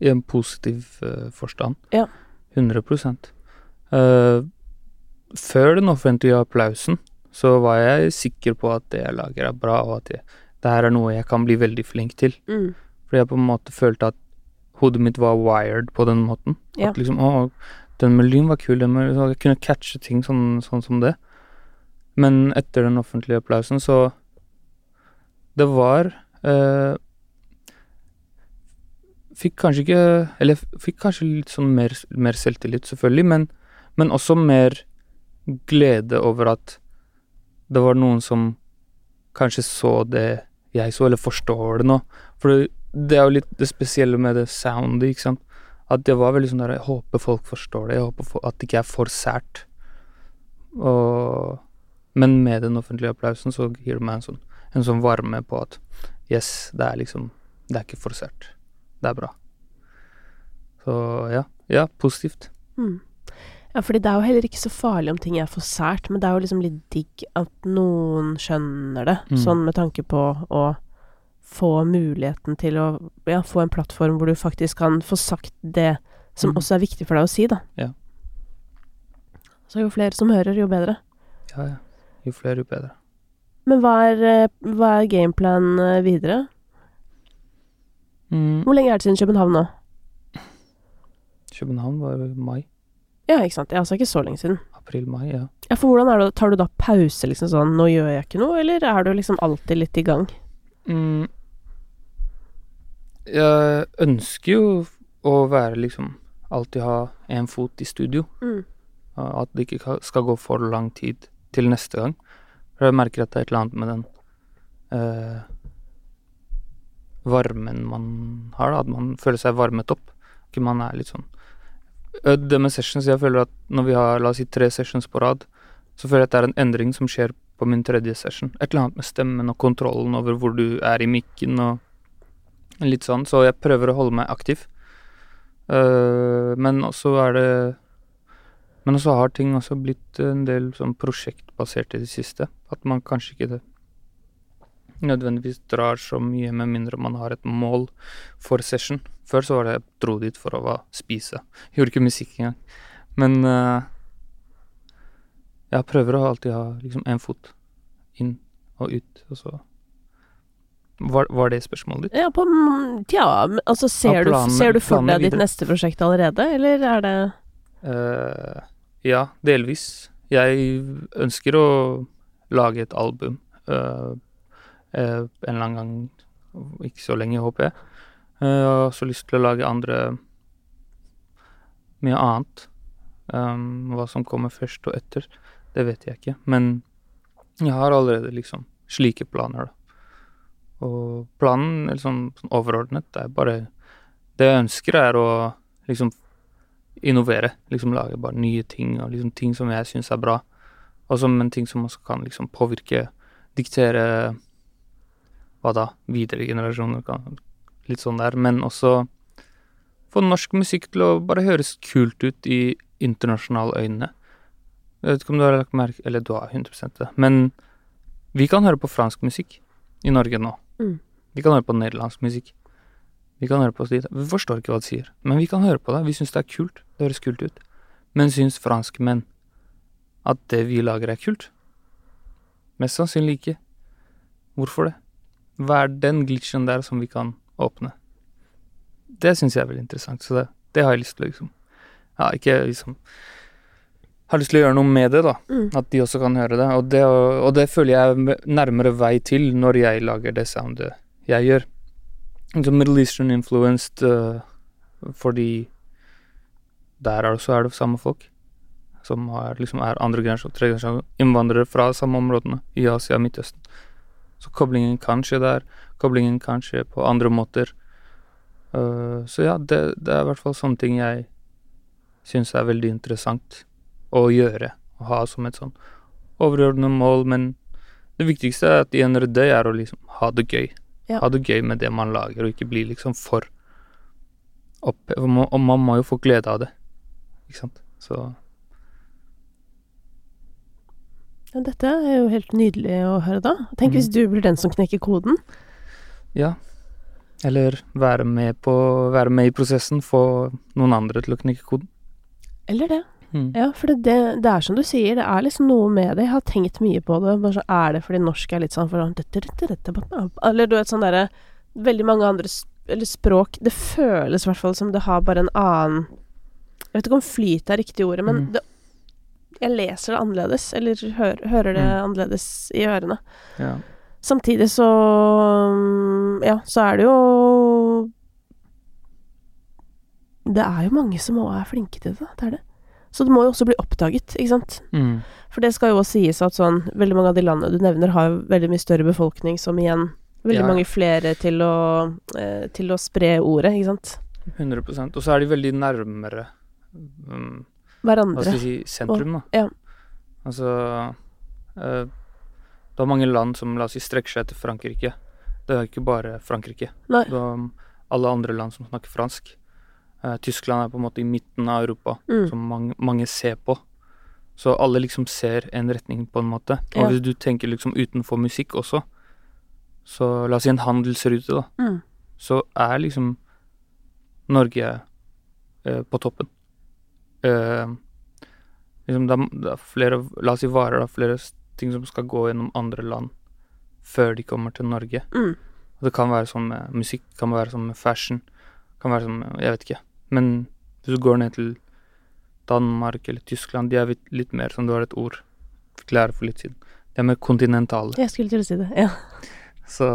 Speaker 2: i en positiv øh, forstand.
Speaker 1: Ja.
Speaker 2: 100 uh, Før den offentlige applausen så var jeg sikker på at det jeg lager, er bra, og at jeg, det her er noe jeg kan bli veldig flink til.
Speaker 1: Mm.
Speaker 2: Fordi jeg på en måte følte at hodet mitt var wired på den måten.
Speaker 1: Ja.
Speaker 2: At liksom, å, den melodien var kul, den melodien, jeg kunne catche ting sånn, sånn som det. Men etter den offentlige applausen, så Det var eh, Fikk kanskje ikke Eller fikk kanskje litt sånn mer, mer selvtillit, selvfølgelig, men, men også mer glede over at det var noen som kanskje så det jeg så, eller forstår det nå. For det er jo litt det spesielle med det soundet, ikke sant. At det var veldig sånn der Jeg håper folk forstår det. Jeg håper at det ikke er for sært. Og Men med den offentlige applausen så gir det meg en sånn, en sånn varme på at yes, det er liksom Det er ikke for sært. Det er bra. Så ja. Ja, positivt.
Speaker 1: Mm. Ja, fordi det er jo heller ikke så farlig om ting er for sært, men det er jo liksom litt digg at noen skjønner det,
Speaker 2: Mm.
Speaker 1: sånn med tanke på å få muligheten til å ja, få en plattform hvor du faktisk kan få sagt det som
Speaker 2: Mm.
Speaker 1: også er viktig for deg å si, da.
Speaker 2: Ja.
Speaker 1: Så jo flere som hører, jo bedre.
Speaker 2: Ja, ja. Jo flere, jo bedre.
Speaker 1: Men hva er, eh, hva er gameplan eh, videre?
Speaker 2: Mm.
Speaker 1: Hvor lenge er det siden København nå?
Speaker 2: København var mai.
Speaker 1: Ja, ikke sant. Ja, altså ikke så lenge siden.
Speaker 2: April-mai, ja.
Speaker 1: Ja, for hvordan er det, tar du da pause, liksom sånn, nå gjør jeg ikke noe, eller er du liksom alltid litt i gang?
Speaker 2: Mm. Jeg ønsker jo å være liksom Alltid ha én fot i studio.
Speaker 1: Mm.
Speaker 2: At det ikke skal gå for lang tid til neste gang. For jeg merker at det er et eller annet med den eh, varmen man har, da. At man føler seg varmet opp. Ikke man er litt sånn Det med sessions, jeg føler at når vi har, la oss si, tre sessions på rad, så føler jeg at det er en endring som skjer på min tredje session. Et eller annet med stemmen og kontrollen over hvor du er i mikken og litt sånn. Så jeg prøver å holde meg aktiv. Uh, men også er det Men også har ting også blitt en del sånn prosjektbasert i det siste. At man kanskje ikke det nødvendigvis drar så mye, med mindre man har et mål for session. Før så var det jeg dro dit for å spise. Gjorde ikke musikk engang. Men uh, jeg prøver å alltid ha liksom fot inn og ut, og så Var, var det spørsmålet ditt?
Speaker 1: Ja, på Tja, altså ser,
Speaker 2: planene-
Speaker 1: du, ser du for deg ditt neste prosjekt allerede, eller er det
Speaker 2: uh, ja, delvis. Jeg ønsker å lage et album uh, uh, en eller annen gang, ikke så lenge, håper jeg. Jeg har også lyst til å lage andre Mye annet. Um, hva som kommer først og etter, det vet jeg ikke. Men jeg har allerede liksom slike planer, da. Og planen, eller sånn, overordnet, er bare Det jeg ønsker, er å liksom innovere. Liksom lage bare nye ting, og liksom ting som jeg syns er bra. Og som en ting som også kan liksom påvirke, diktere Hva da? Videre generasjoner, kan, litt sånn der. Men også få norsk musikk til å bare høres kult ut i internasjonale øyne. Jeg vet ikke om du har lagt merke Eller du har 100 det. Men vi kan høre på fransk musikk i Norge nå.
Speaker 1: Mm.
Speaker 2: Vi kan høre på nederlandsk musikk. Vi kan høre på det. Vi forstår ikke hva de sier, men vi kan høre på det. Vi syns det er kult. Det høres kult ut. Men syns franskmenn at det vi lager, er kult? Mest sannsynlig ikke. Hvorfor det? Hva er den glitchen der som vi kan åpne? Det syns jeg er veldig interessant, så det, det har jeg lyst til liksom Ja, ikke liksom har lyst til å gjøre noe med det, da.
Speaker 1: Mm.
Speaker 2: At de også kan høre det. Og, det. og det føler jeg er nærmere vei til når jeg lager det soundet jeg gjør. Så Middle Eastern influenced uh, fordi der også er det samme folk. Som er, liksom er andre generasjon, tredje generasjon innvandrere fra samme områdene i Asia og Midtøsten. Så koblingen kan skje der. Koblingen kan skje på andre måter. Uh, så ja, det, det, er i hvert fall sånne ting jeg syns er veldig interessant å gjøre. Å ha som et sånn overordnet mål. Men det viktigste er at i en NRD er å liksom ha det gøy.
Speaker 1: Ja.
Speaker 2: Ha det gøy med det man lager, og ikke bli liksom for oppe. Og man må jo få glede av det, ikke sant. Så
Speaker 1: ja, Dette er jo helt nydelig å høre, da. Tenk
Speaker 2: Mm.
Speaker 1: hvis du blir den som knekker koden.
Speaker 2: ja. Eller være med på Være med i prosessen, få noen andre til å knekke koden.
Speaker 1: Eller det.
Speaker 2: Mm.
Speaker 1: Ja, for det, det, det er som du sier, det er liksom noe med det. Jeg har tenkt mye på det. Bare så er det fordi norsk er litt sånn for Eller du vet sånn derre Veldig mange andre eller språk Det føles i hvert fall som det har bare en annen Jeg vet ikke om flyt er riktig ordet, men
Speaker 2: Mm.
Speaker 1: det, jeg leser det annerledes. Eller hør, hører det
Speaker 2: Mm.
Speaker 1: annerledes i ørene.
Speaker 2: Ja.
Speaker 1: Samtidig så Ja, så er det jo Det er jo mange som òg er flinke til det, det er det. Så det må jo også bli oppdaget, ikke sant.
Speaker 2: Mm.
Speaker 1: For det skal jo også sies at sånn Veldig mange av de landene du nevner, har veldig mye større befolkning, som igjen Veldig
Speaker 2: Ja.
Speaker 1: mange flere til å, eh, til å spre ordet, ikke sant.
Speaker 2: 100% Og så er de veldig nærmere um, Hva skal vi si sentrum, da.
Speaker 1: ja.
Speaker 2: Altså eh, Det er mange land som la oss si strekker seg etter Frankrike. Det er ikke bare Frankrike.
Speaker 1: Nei.
Speaker 2: Det er um, alle andre land som snakker fransk. Eh, Tyskland er på en måte i midten av Europa,
Speaker 1: Mm.
Speaker 2: som mange, mange ser på. Så alle liksom ser en retning, på en måte. Og
Speaker 1: Ja.
Speaker 2: hvis du tenker liksom utenfor musikk også, så la oss si en handelsrute, da,
Speaker 1: Mm.
Speaker 2: så er liksom Norge eh, på toppen. Eh, liksom det, er, det er flere La oss si varer, da. Flere ting som skal gå gjennom andre land før de kommer til Norge.
Speaker 1: Mm.
Speaker 2: Og det kan være sånn med musikk, kan være sånn med fashion, kan være sånn med Jeg vet ikke. Men hvis du går ned til Danmark eller Tyskland, de er litt, mer som du har et ord fikk lære for litt siden. De er mer kontinentale.
Speaker 1: Jeg skulle til å si det. Ja.
Speaker 2: Så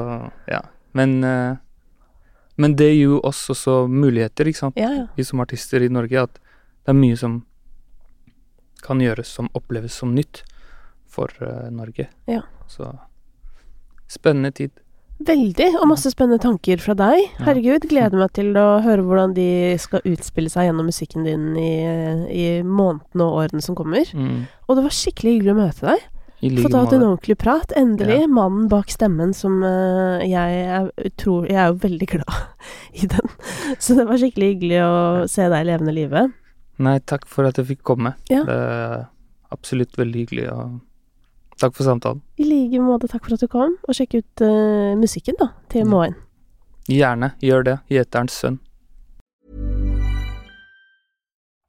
Speaker 2: ja. Men eh, Men det gir jo oss også muligheter, ikke sant,
Speaker 1: ja, ja.
Speaker 2: vi som artister i Norge, at det er mye som kan gjøres som oppleves som nytt for eh, Norge.
Speaker 1: Ja.
Speaker 2: Så spennende tid.
Speaker 1: Veldig, og masse spennende tanker fra deg. Herregud, gleder meg til å høre hvordan de skal utspille seg gjennom musikken din i, i månedene og årene som kommer.
Speaker 2: Mm.
Speaker 1: Og det var skikkelig hyggelig å møte deg.
Speaker 2: Få like
Speaker 1: Fått hatt en ordentlig prat. Endelig.
Speaker 2: Ja.
Speaker 1: Mannen bak stemmen som uh, jeg er, tror Jeg er jo veldig glad i den. Så det var skikkelig hyggelig å se deg i levende livet.
Speaker 2: Nei, takk for at jeg fikk komme.
Speaker 1: Ja.
Speaker 2: Det er absolutt veldig hyggelig, og takk for samtalen.
Speaker 1: I like måte, takk for at du kom. Og sjekk ut eh, musikken, da, til
Speaker 2: Ja.
Speaker 1: Moen.
Speaker 2: Gjerne, gjør det. Gjeterens sønn.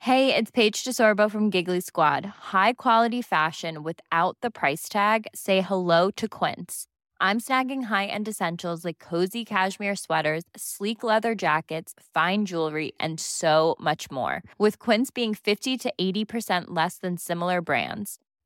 Speaker 3: Hey, it's Paige DeSorbo from Giggly Squad. High quality fashion without the price tag. Say hello to Quince. I'm snagging high-end essentials like cozy cashmere sweaters, sleek leather jackets, fine jewelry, and so much more. With Quince being 50 to 80% less than similar brands.